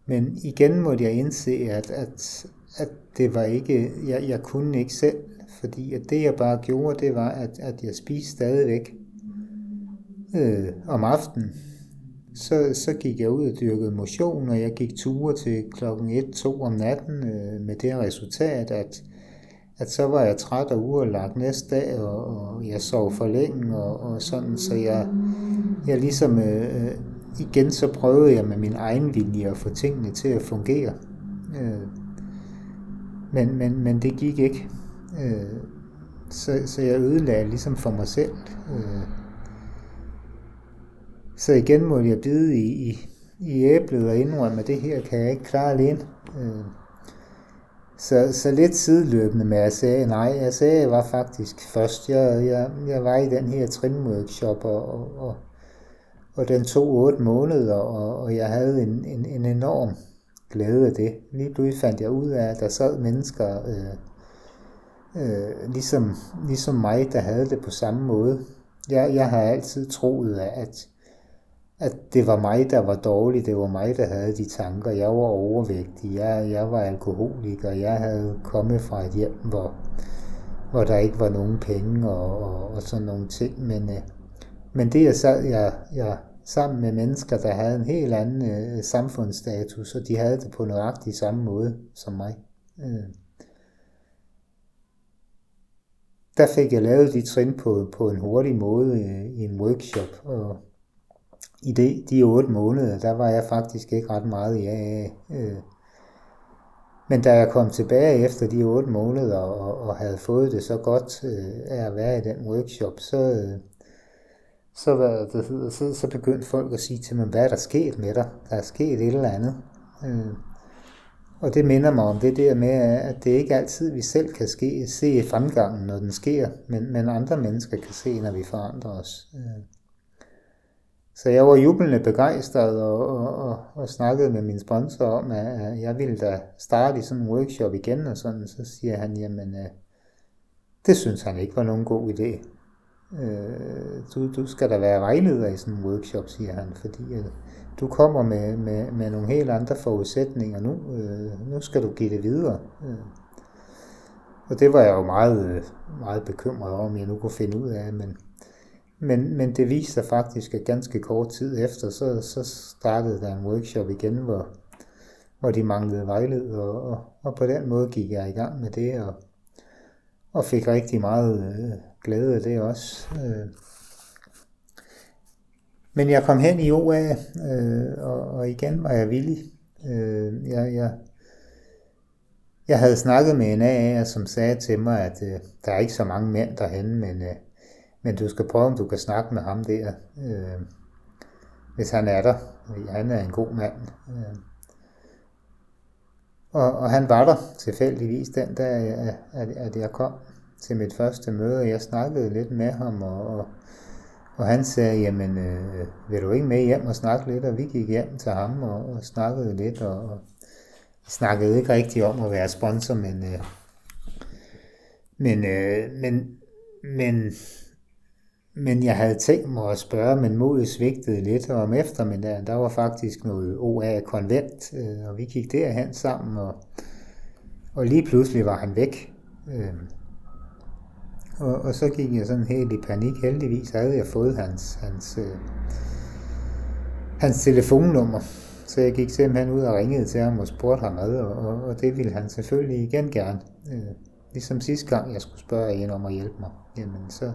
men igen måtte jeg indse, at, at, at det var ikke, jeg, jeg kunne ikke selv, fordi at det jeg bare gjorde, det var, at, at jeg spiste stadigvæk øh, om aftenen, så, så gik jeg ud og dyrkede motion, og jeg gik ture til klokken 1-2 om natten øh, med det resultat, at, at så var jeg træt og uerlagt næste dag, og, og jeg sov for længe, og, og sådan, så jeg, jeg ligesom, øh, øh, igen så prøvede jeg med min egen vilje at få tingene til at fungere. Øh, men, men, men det gik ikke. Øh, så, så jeg ødelagde ligesom for mig selv. Øh, så igen må jeg bide i, i, i æblet og indrømme, at det her kan jeg ikke klare alene. Øh, så, så lidt sideløbende med, at jeg sagde nej. Jeg sagde, jeg var faktisk først. Jeg, jeg, jeg var i den her trimworkshop, og, og, og, og den tog otte måneder, og, og jeg havde en, en, en enorm glæde af det. Lige pludselig fandt jeg ud af, at der sad mennesker, øh, øh, ligesom, ligesom mig, der havde det på samme måde. Jeg, jeg har altid troet, at at det var mig, der var dårlig, det var mig, der havde de tanker. Jeg var overvægtig, jeg, jeg var alkoholiker, jeg havde kommet fra et hjem, hvor, hvor der ikke var nogen penge og, og, og sådan nogle ting. Men, øh, men det, jeg sad jeg, jeg, sammen med mennesker, der havde en helt anden øh, samfundsstatus, og de havde det på nøjagtig samme måde som mig. Øh. Der fik jeg lavet de trin på, på en hurtig måde øh, i en workshop, og i de, de otte måneder, der var jeg faktisk ikke ret meget i AA. Øh. Men da jeg kom tilbage efter de otte måneder og, og havde fået det så godt øh, af at være i den workshop, så, øh, så, hvad det hedder, så, så begyndte folk at sige til mig, hvad er der sket med dig? Der er sket et eller andet. Øh. Og det minder mig om det der med, at det ikke altid vi selv kan ske, se fremgangen, når den sker, men, men andre mennesker kan se, når vi forandrer os. Øh. Så jeg var jublende begejstret og, og, og, og snakkede med min sponsor om, at jeg ville da starte i sådan en workshop igen, og sådan, så siger han, jamen, øh, det synes han ikke var nogen god idé. Øh, du, du skal da være vejleder i sådan en workshop, siger han, fordi øh, du kommer med, med, med nogle helt andre forudsætninger nu. Øh, nu skal du give det videre. Øh. og det var jeg jo meget, øh, meget bekymret om, jeg nu kunne finde ud af, men men, men det viste sig faktisk, at ganske kort tid efter, så, så startede der en workshop igen, hvor, hvor de manglede vejled, og, og, og på den måde gik jeg i gang med det, og, og fik rigtig meget øh, glæde af det også. Øh, Men jeg kom hen i OA, øh, og, og igen var jeg villig. Øh, jeg, jeg, jeg havde snakket med en AA, som sagde til mig, at øh, der er ikke så mange mænd derhen, men, øh, men du skal prøve, om du kan snakke med ham der, øh, hvis han er der. Han er en god mand. Øh. Og, og han var der tilfældigvis den dag, at, at jeg kom til mit første møde. Jeg snakkede lidt med ham, og, og, og han sagde, jamen, øh, vil du ikke med hjem og snakke lidt? Og vi gik hjem til ham og, og snakkede lidt, og, og snakkede ikke rigtig om at være sponsor, men, øh, men, øh, men, men, men jeg havde tænkt mig at spørge, men modet svigtede lidt, og om eftermiddagen, der var faktisk noget OA-konvent, øh, og vi gik derhen sammen, og, og lige pludselig var han væk. Øhm, og, og så gik jeg sådan helt i panik. Heldigvis havde jeg fået hans, hans, øh, hans telefonnummer. Så jeg gik simpelthen ud og ringede til ham og spurgte ham ad, og, og, og det ville han selvfølgelig igen gerne. Øh, ligesom sidste gang, jeg skulle spørge en om at hjælpe mig. Jamen, så,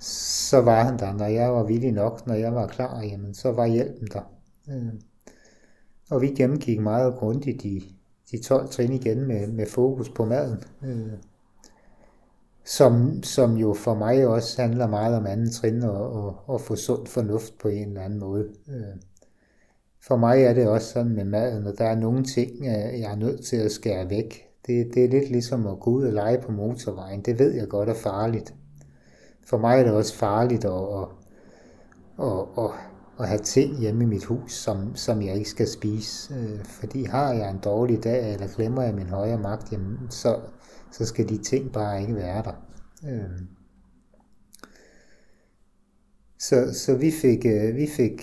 så var han der. Når jeg var villig nok, når jeg var klar, jamen, så var hjælpen der. Øh, og vi gennemgik meget grundigt de, de 12 trin igen med, med fokus på maden. Øh, som, som jo for mig også handler meget om anden trin og, og, og få sund fornuft på en eller anden måde. Øh, for mig er det også sådan med maden, og der er nogle ting, øh, jeg er nødt til at skære væk. Det, det er lidt ligesom at gå ud og lege på motorvejen. Det ved jeg godt er farligt. For mig er det også farligt at, at, at, at, at have ting hjemme i mit hus, som, som jeg ikke skal spise. Øh, fordi har jeg en dårlig dag, eller glemmer jeg min højere magt, jamen, så, så skal de ting bare ikke være der. Øh. Så, så vi fik, øh, vi fik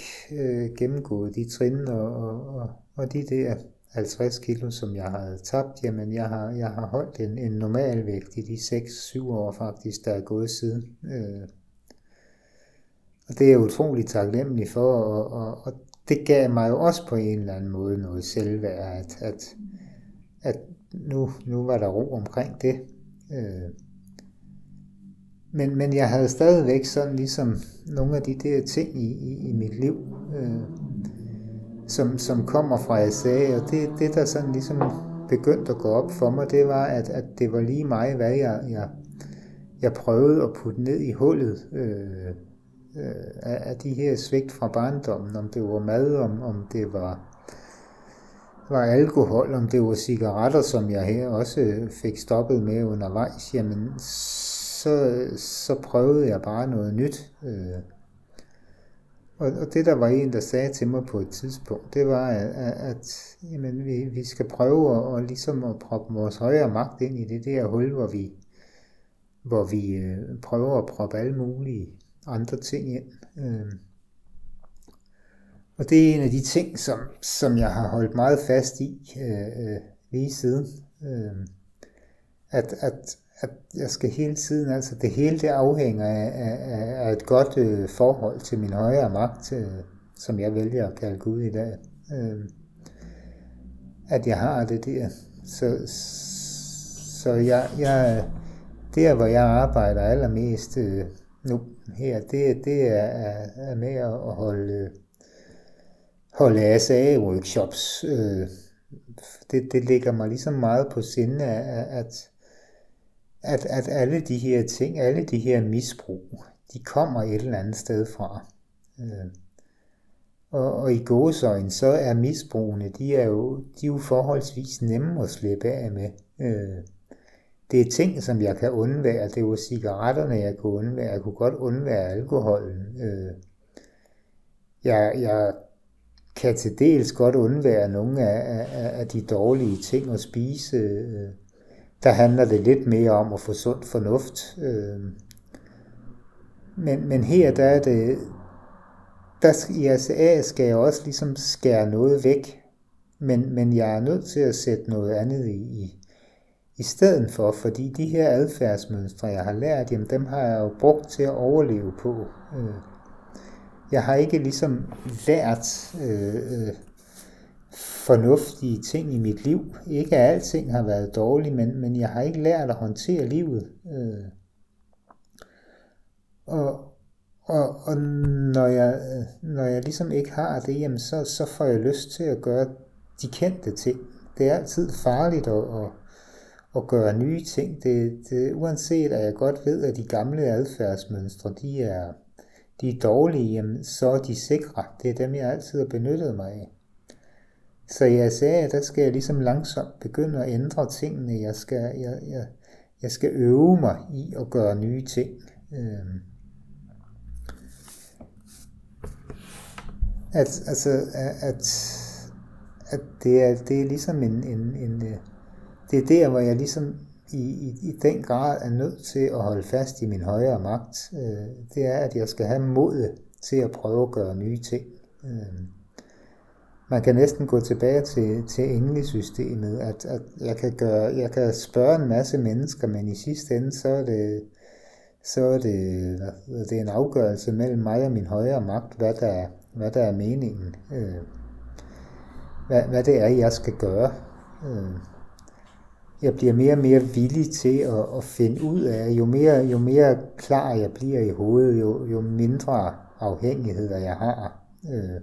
gennemgået de trin og, og, og de der 50 kilo, som jeg havde tabt, jamen jeg har, jeg har holdt en, en normal vægt i de 6-7 år faktisk, der er gået siden. Øh, og det er jeg utrolig taknemmelig for, og, og, og det gav mig jo også på en eller anden måde noget selvværd, at, at, at nu, nu var der ro omkring det. Øh, men, men jeg havde stadigvæk sådan ligesom nogle af de der ting i, i, i mit liv, øh, som, som kommer fra SA, og det, det der sådan ligesom begyndte at gå op for mig, det var, at, at det var lige mig, hvad jeg, jeg, jeg prøvede at putte ned i hullet øh, øh, af, af de her svigt fra barndommen, om det var mad, om, om det var var alkohol, om det var cigaretter, som jeg her også fik stoppet med undervejs, jamen så, så prøvede jeg bare noget nyt. Øh. Og, og det der var en, der sagde til mig på et tidspunkt, det var, at, at jamen, vi, vi skal prøve at, at, ligesom at proppe vores højere magt ind i det der hul, hvor vi, hvor vi øh, prøver at proppe alle mulige andre ting ind. Øh. Og det er en af de ting, som, som jeg har holdt meget fast i øh, øh lige siden. Øh, at, at at jeg skal hele tiden, altså det hele det afhænger af, af, af et godt øh, forhold til min højere magt, øh, som jeg vælger at kalde Gud i dag. Øh, at jeg har det der. Så, så jeg, jeg, der, hvor jeg arbejder allermest øh, nu her, det, det er, er med at holde, holde ASA-workshops. Øh, det, det ligger mig ligesom meget på sinde, at, at, at alle de her ting, alle de her misbrug, de kommer et eller andet sted fra. Øh, og, og i gåsøjne, så er misbrugene, de er, jo, de er jo forholdsvis nemme at slippe af med. Øh, det er ting, som jeg kan undvære. Det var cigaretterne, jeg kunne undvære. Jeg kunne godt undvære alkoholen. Øh, jeg, jeg kan til dels godt undvære nogle af, af, af de dårlige ting at spise. Øh, der handler det lidt mere om at få sund fornuft. Øh. Men, men her der er det, der, i ACA skal jeg også ligesom skære noget væk, men, men jeg er nødt til at sætte noget andet i, i, i stedet for, fordi de her adfærdsmønstre, jeg har lært, jamen dem har jeg jo brugt til at overleve på. Øh. Jeg har ikke ligesom lært øh, øh fornuftige ting i mit liv. Ikke at alting har været dårligt, men, men jeg har ikke lært at håndtere livet. Øh. Og, og, og når, jeg, når jeg ligesom ikke har det, jamen så, så får jeg lyst til at gøre de kendte ting. Det er altid farligt at, at, at gøre nye ting. Det, det, uanset at jeg godt ved, at de gamle adfærdsmønstre, de er, de er dårlige, jamen, så er de sikre. Det er dem, jeg altid har benyttet mig af. Så jeg sagde, at der skal jeg ligesom langsomt begynde at ændre tingene. Jeg skal, jeg, jeg, jeg skal øve mig i at gøre nye ting. Øhm. At, altså, at, at det, er, det er ligesom en, en, en, øh, det er der, hvor jeg ligesom i, i, i den grad er nødt til at holde fast i min højere magt. Øh, det er, at jeg skal have mod til at prøve at gøre nye ting. Øh, man kan næsten gå tilbage til, til englesystemet, at, at jeg, kan gøre, jeg kan spørge en masse mennesker, men i sidste ende, så er det, så er det, det er en afgørelse mellem mig og min højere magt, hvad der, er, hvad der er meningen. Øh, hvad, hvad det er, jeg skal gøre. Øh, jeg bliver mere og mere villig til at, at finde ud af, jo mere, jo mere klar jeg bliver i hovedet, jo, jo mindre afhængigheder jeg har. Øh,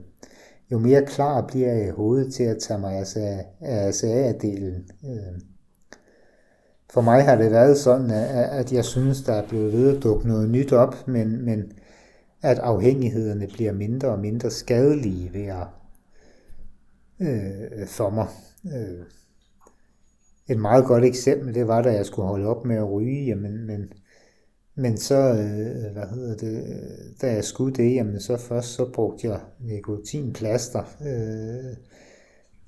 jo mere klar bliver jeg i hovedet til at tage mig af, af delen. Øhm. For mig har det været sådan, at jeg synes, der er blevet ved at dukke noget nyt op, men, men at afhængighederne bliver mindre og mindre skadelige ved at øh, for mig. Øh. Et meget godt eksempel, det var, da jeg skulle holde op med at ryge, jamen, men, men så, øh, hvad hedder det, øh, da jeg skulle det, jamen så først så brugte jeg nikotinplaster. Øh,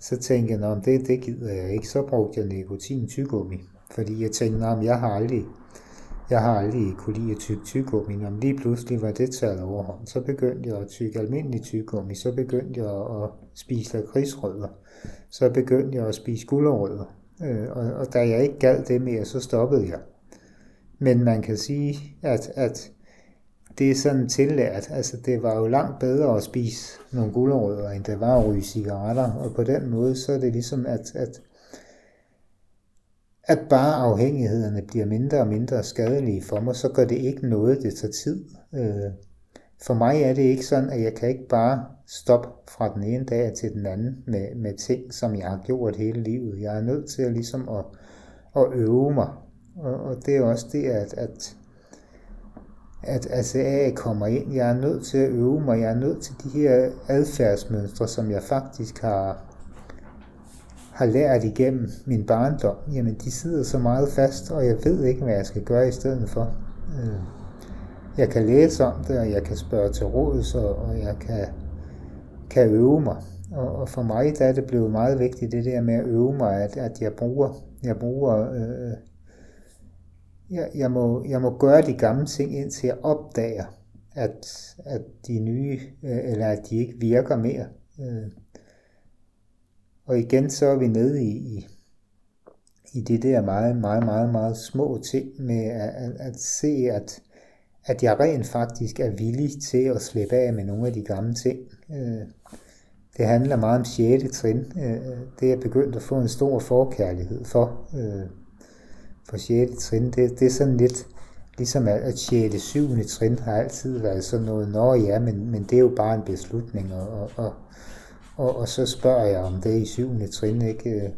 så tænkte jeg, om det, det gider jeg ikke. Så brugte jeg nikotin tygummi, fordi jeg tænkte, at jeg har aldrig, jeg har aldrig kunne lide at tykke tyggegummi. Når lige pludselig var det taget overhånd. Så begyndte jeg at tykke almindelig tygummi, Så begyndte jeg at spise lakridsrødder. Så begyndte jeg at spise gulerødder. Øh, og, og da jeg ikke gad det mere, så stoppede jeg. Men man kan sige, at, at det er sådan tillært. Altså, det var jo langt bedre at spise nogle gulerødder, end det var at ryge cigaretter. Og på den måde, så er det ligesom, at, at at bare afhængighederne bliver mindre og mindre skadelige for mig, så gør det ikke noget, det tager tid. Øh, for mig er det ikke sådan, at jeg kan ikke bare stoppe fra den ene dag til den anden med, med ting, som jeg har gjort hele livet. Jeg er nødt til at, ligesom at, at øve mig. Og, og det er også det, at, at, at ACA kommer ind. Jeg er nødt til at øve mig. Jeg er nødt til de her adfærdsmønstre, som jeg faktisk har, har lært igennem min barndom, jamen de sidder så meget fast, og jeg ved ikke, hvad jeg skal gøre i stedet for. Øh, jeg kan læse om det, og jeg kan spørge til råds, og jeg kan, kan øve mig. Og for mig der er det blevet meget vigtigt, det der med at øve mig, at, at jeg bruger, jeg bruger øh, jeg, jeg, må, jeg må gøre de gamle ting, indtil jeg opdager, at, at de nye, øh, eller at de ikke virker mere. Øh, og igen så er vi nede i, i, i det der meget, meget, meget, meget små ting med at, at, at se, at, at jeg rent faktisk er villig til at slippe af med nogle af de gamle ting. Øh, det handler meget om 6. trin. Øh, det er begyndt at få en stor forkærlighed for. Øh, for 6. trin, det, det er sådan lidt ligesom at 6. 7. trin har altid været sådan noget, nå ja, men, men det er jo bare en beslutning, og, og, og og, og så spørger jeg om det i 7. trin, ikke?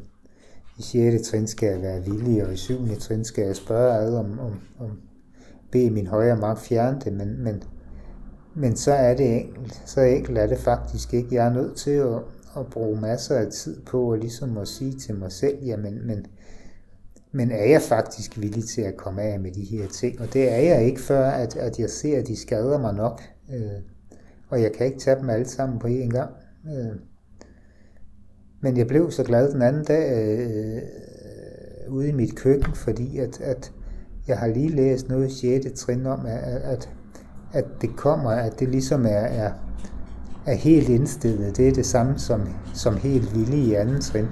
I 6. trin skal jeg være villig, og i 7. trin skal jeg spørge ad om, om, om bede min højre magt fjerne det, men, men, men så er det enkelt. Så enkelt er det faktisk ikke. Jeg er nødt til at, at bruge masser af tid på at ligesom at sige til mig selv, jamen, men, men er jeg faktisk villig til at komme af med de her ting? Og det er jeg ikke, før at, at jeg ser, at de skader mig nok. Øh, og jeg kan ikke tage dem alle sammen på én gang. Øh, men jeg blev så glad den anden dag øh, ude i mit køkken, fordi at, at jeg har lige læst noget 6. trin om, at, at, at det kommer, at det ligesom er, er, er helt indstillet. Det er det samme som, som helt villige i anden trin,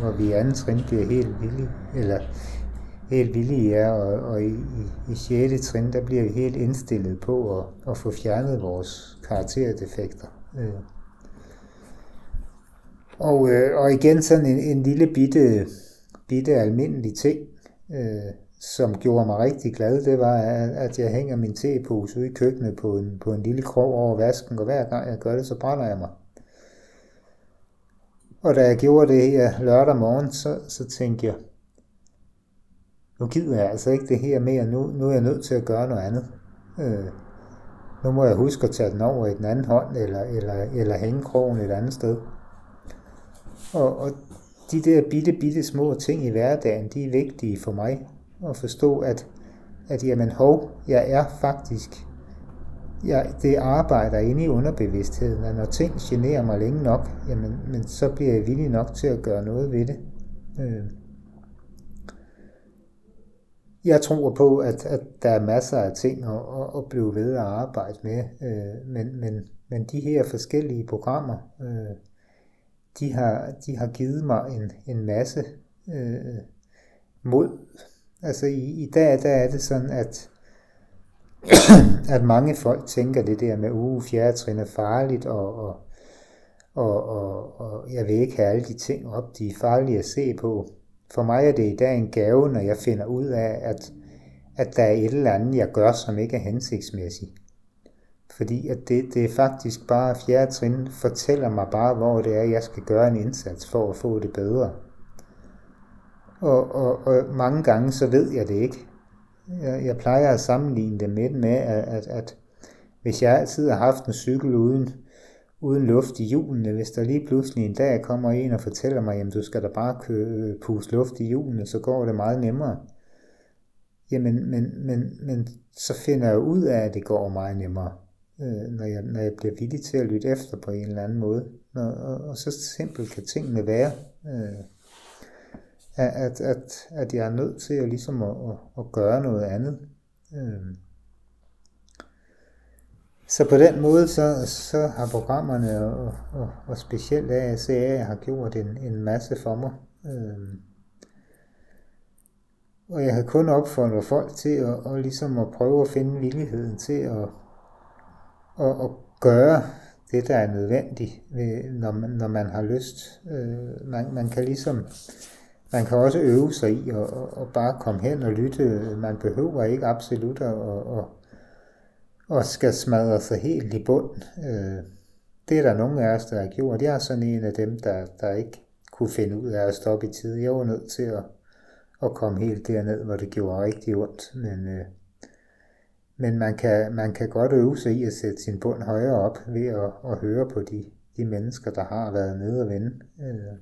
hvor vi i anden trin bliver helt villige, eller helt villige er, og, og i, i, i 6. trin, der bliver vi helt indstillet på at, at få fjernet vores karakterdefekter. Øh. Og, øh, og igen sådan en, en lille bitte, bitte almindelig ting, øh, som gjorde mig rigtig glad, det var, at jeg hænger min tepose ude i køkkenet på en, på en lille krog over vasken, og hver gang jeg gør det, så brænder jeg mig. Og da jeg gjorde det her lørdag morgen, så, så tænkte jeg, nu gider jeg altså ikke det her mere, nu, nu er jeg nødt til at gøre noget andet. Øh, nu må jeg huske at tage den over i den anden hånd, eller, eller, eller hænge krogen et andet sted. Og, og de der bitte, bitte små ting i hverdagen, de er vigtige for mig at forstå, at, at jamen hov, jeg er faktisk, jeg, det arbejder inde i underbevidstheden, at når ting generer mig længe nok, jamen, men så bliver jeg villig nok til at gøre noget ved det. Øh. Jeg tror på, at, at der er masser af ting at, at, at blive ved at arbejde med, øh, men, men, men de her forskellige programmer, øh, de, har, de har givet mig en, en masse øh, mod. Altså i, i dag der er det sådan, at, (coughs) at mange folk tænker det der med, uh, uge fjerde trin er farligt, og, og, og, og, og jeg vil ikke have alle de ting op, de er farlige at se på. For mig er det i dag en gave, når jeg finder ud af, at, at der er et eller andet, jeg gør, som ikke er hensigtsmæssigt. Fordi at det, det er faktisk bare fjerde trin, fortæller mig bare, hvor det er, jeg skal gøre en indsats for at få det bedre. Og, og, og mange gange, så ved jeg det ikke. Jeg, jeg plejer at sammenligne det med, med at, at, at hvis jeg altid har haft en cykel uden, uden luft i hjulene, hvis der lige pludselig en dag kommer en og fortæller mig, jamen du skal da bare kø, øh, puste luft i hjulene, så går det meget nemmere. Jamen, men, men, men så finder jeg ud af, at det går meget nemmere øh, når, jeg, når jeg bliver villig til at lytte efter på en eller anden måde. Når, og, og så simpelt kan tingene være, øh, at, at, at jeg er nødt til at, ligesom at, at, at gøre noget andet. Øh. Så på den måde, så, så har programmerne, og, og, og specielt ASA har gjort en, en masse for mig. Øhm. Og jeg har kun opfordret folk til at, og ligesom at prøve at finde villigheden til at, at, at gøre det, der er nødvendigt, når man, når man har lyst. Øh, man, man kan ligesom, man kan også øve sig i at, at bare komme hen og lytte. Man behøver ikke absolut at, at, at skal smadre sig helt i bund. Øh, det er der nogle af os, der har gjort. Jeg er sådan en af dem, der, der ikke kunne finde ud af at stoppe i tid. Jeg var nødt til at, at komme helt derned, hvor det gjorde rigtig ondt. Men, øh, men man kan, man kan godt øve sig i at sætte sin bund højere op ved at, at høre på de, de mennesker, der har været nede og vende. Øh,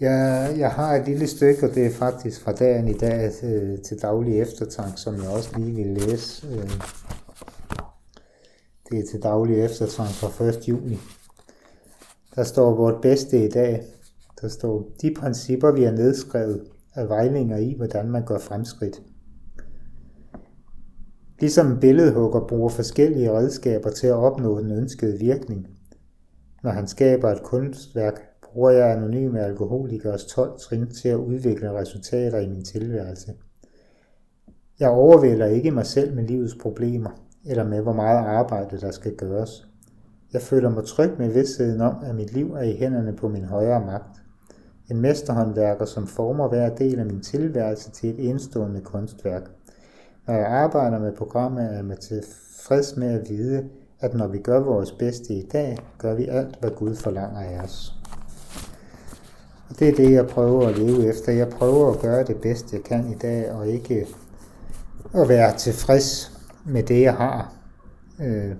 Jeg, jeg har et lille stykke, og det er faktisk fra dagen i dag til, til daglig eftertank, som jeg også lige vil læse. Øh. Det er til daglig eftertank fra 1. juni. Der står vort bedste i dag. Der står, de principper, vi har nedskrevet, er vejlinger i, hvordan man gør fremskridt. Ligesom en billedhugger bruger forskellige redskaber til at opnå den ønskede virkning. Når han skaber et kunstværk, bruger jeg anonyme alkoholikers 12 trin til at udvikle resultater i min tilværelse. Jeg overvælder ikke mig selv med livets problemer, eller med hvor meget arbejde der skal gøres. Jeg føler mig tryg med vidstheden om, at mit liv er i hænderne på min højere magt. En mesterhåndværker, som former hver del af min tilværelse til et enestående kunstværk. Når jeg arbejder med programmet, er jeg tilfreds med at vide, at når vi gør vores bedste i dag, gør vi alt, hvad Gud forlanger af os. Og det er det, jeg prøver at leve efter. Jeg prøver at gøre det bedste, jeg kan i dag, og ikke at være tilfreds med det, jeg har. Øh,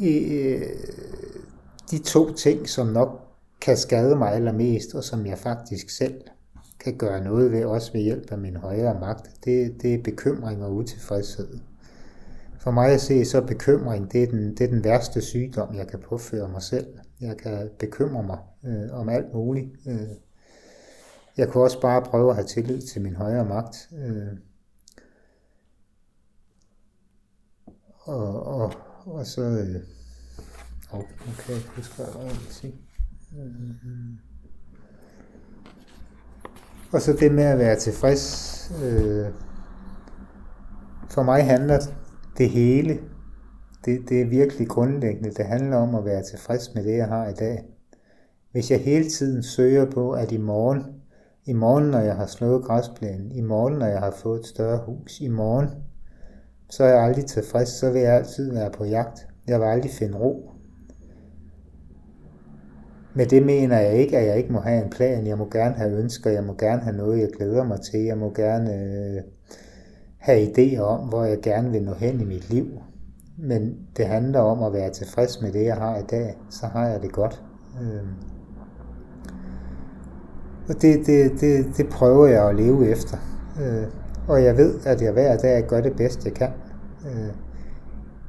øh, de to ting, som nok kan skade mig allermest, og som jeg faktisk selv kan gøre noget ved, også ved hjælp af min højere magt, det, det er bekymring og utilfredshed. For mig at se, så bekymring, det er, den, det er den værste sygdom, jeg kan påføre mig selv. Jeg kan bekymre mig øh, om alt muligt. Øh. Jeg kunne også bare prøve at have tillid til min højere magt. Øh. Og, og, og så... Øh, okay, det skal jeg sige. Øh, Og så det med at være tilfreds. Øh, for mig handler det hele, det, det er virkelig grundlæggende. Det handler om at være tilfreds med det, jeg har i dag. Hvis jeg hele tiden søger på, at i morgen, i morgen, når jeg har slået græsplænen, i morgen, når jeg har fået et større hus, i morgen, så er jeg aldrig tilfreds, så vil jeg altid være på jagt. Jeg vil aldrig finde ro. Med det mener jeg ikke, at jeg ikke må have en plan. Jeg må gerne have ønsker, jeg må gerne have noget, jeg glæder mig til. Jeg må gerne øh, have idéer om, hvor jeg gerne vil nå hen i mit liv. Men det handler om at være tilfreds med det, jeg har i dag. Så har jeg det godt. Øh. Og det, det, det, det prøver jeg at leve efter. Øh. Og jeg ved, at jeg hver dag gør det bedst, jeg kan. Øh.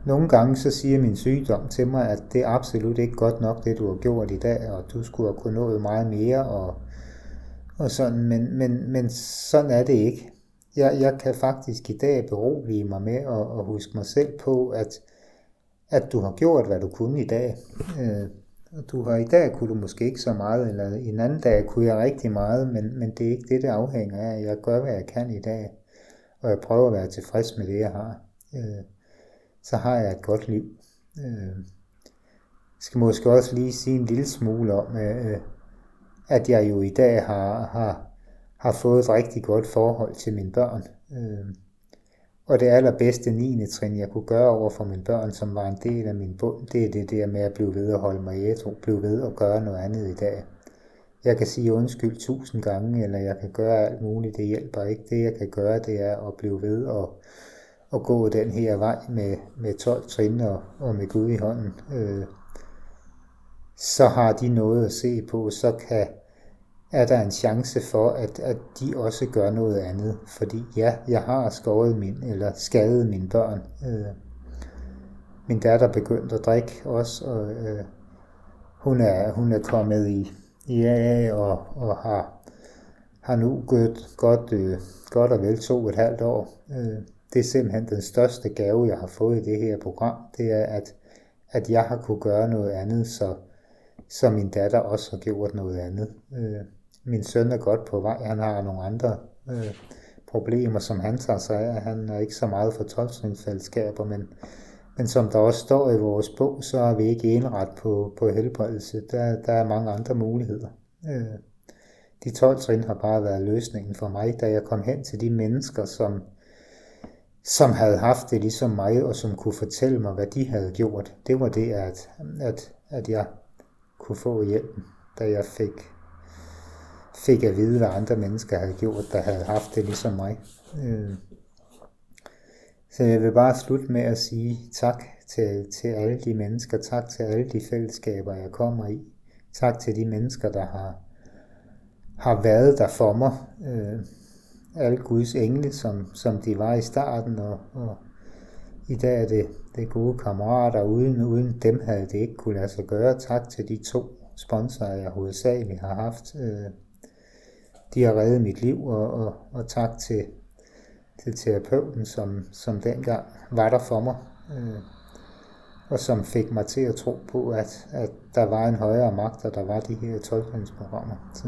Nogle gange så siger min sygdom til mig, at det er absolut ikke godt nok, det du har gjort i dag, og du skulle have kunnet nå meget mere, og, og sådan, men, men, men sådan er det ikke. Jeg, jeg kan faktisk i dag berolige mig med at, at huske mig selv på, at, at du har gjort, hvad du kunne i dag. Øh, du har i dag kunne du måske ikke så meget, eller en anden dag kunne jeg rigtig meget, men, men det er ikke det, det afhænger af. Jeg gør, hvad jeg kan i dag, og jeg prøver at være tilfreds med det, jeg har. Øh, så har jeg et godt liv. Øh, skal måske også lige sige en lille smule om, øh, at jeg jo i dag har, har, har fået et rigtig godt forhold til mine børn. Øh, og det allerbedste 9. trin, jeg kunne gøre over for mine børn, som var en del af min bund, det er det der med at blive ved at holde mig ædru, blive ved at gøre noget andet i dag. Jeg kan sige undskyld tusind gange, eller jeg kan gøre alt muligt, det hjælper ikke. Det jeg kan gøre, det er at blive ved og at gå den her vej med, med 12 trin og, og med Gud i hånden, øh, så har de noget at se på, så kan, er der en chance for, at, at de også gør noget andet. Fordi ja, jeg har skåret min, eller skadet mine børn. Øh, min datter begyndte at drikke også, og øh, hun, er, hun er kommet i, i AA og, og har, har nu gået godt, øh, godt og vel to et halvt år. Øh, det er simpelthen den største gave, jeg har fået i det her program, det er, at, at jeg har kunne gøre noget andet, så, så min datter også har gjort noget andet. Øh, min søn er godt på vej, han har nogle andre øh, problemer, som han tager sig af. Han er ikke så meget for tolvtrinsfællesskaber, men, men som der også står i vores bog, så er vi ikke enret på, på helbredelse. Der, der er mange andre muligheder. Øh, de 12 trin har bare været løsningen for mig, da jeg kom hen til de mennesker, som, som havde haft det ligesom mig, og som kunne fortælle mig, hvad de havde gjort. Det var det, at, at, at jeg kunne få hjælpen, da jeg fik, fik at vide, hvad andre mennesker havde gjort, der havde haft det ligesom mig. Øh, så jeg vil bare slutte med at sige tak til, til alle de mennesker, tak til alle de fællesskaber, jeg kommer i. Tak til de mennesker, der har, har været der for mig. Øh alle Guds engle, som, som de var i starten, og, og i dag er det, det gode kammerater, uden, uden dem havde det ikke kunne lade sig gøre. Tak til de to sponsorer, jeg hovedsageligt har haft. Øh, de har reddet mit liv, og, og, og tak til, til terapeuten, som, som dengang var der for mig, øh, og som fik mig til at tro på, at, at der var en højere magt, og der var de her 12 Så,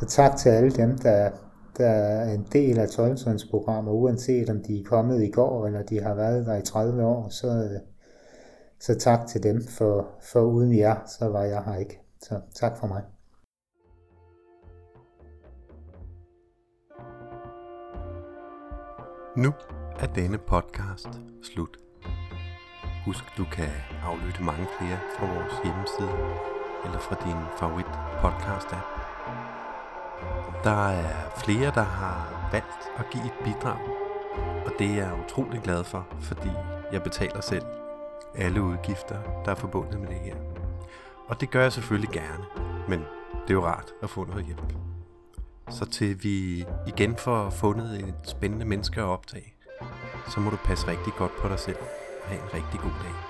så tak til alle dem, der, der er en del af tolkningsprogrammer, uanset om de er kommet i går, eller de har været der i 30 år, så, så tak til dem, for, for uden jer, så var jeg her ikke. Så tak for mig. Nu er denne podcast slut. Husk, du kan aflytte mange flere fra vores hjemmeside eller fra din favorit podcast app. Der er flere, der har valgt at give et bidrag, og det er jeg utrolig glad for, fordi jeg betaler selv alle udgifter, der er forbundet med det her. Og det gør jeg selvfølgelig gerne, men det er jo rart at få noget hjælp. Så til vi igen får fundet et spændende menneske at optage, så må du passe rigtig godt på dig selv og have en rigtig god dag.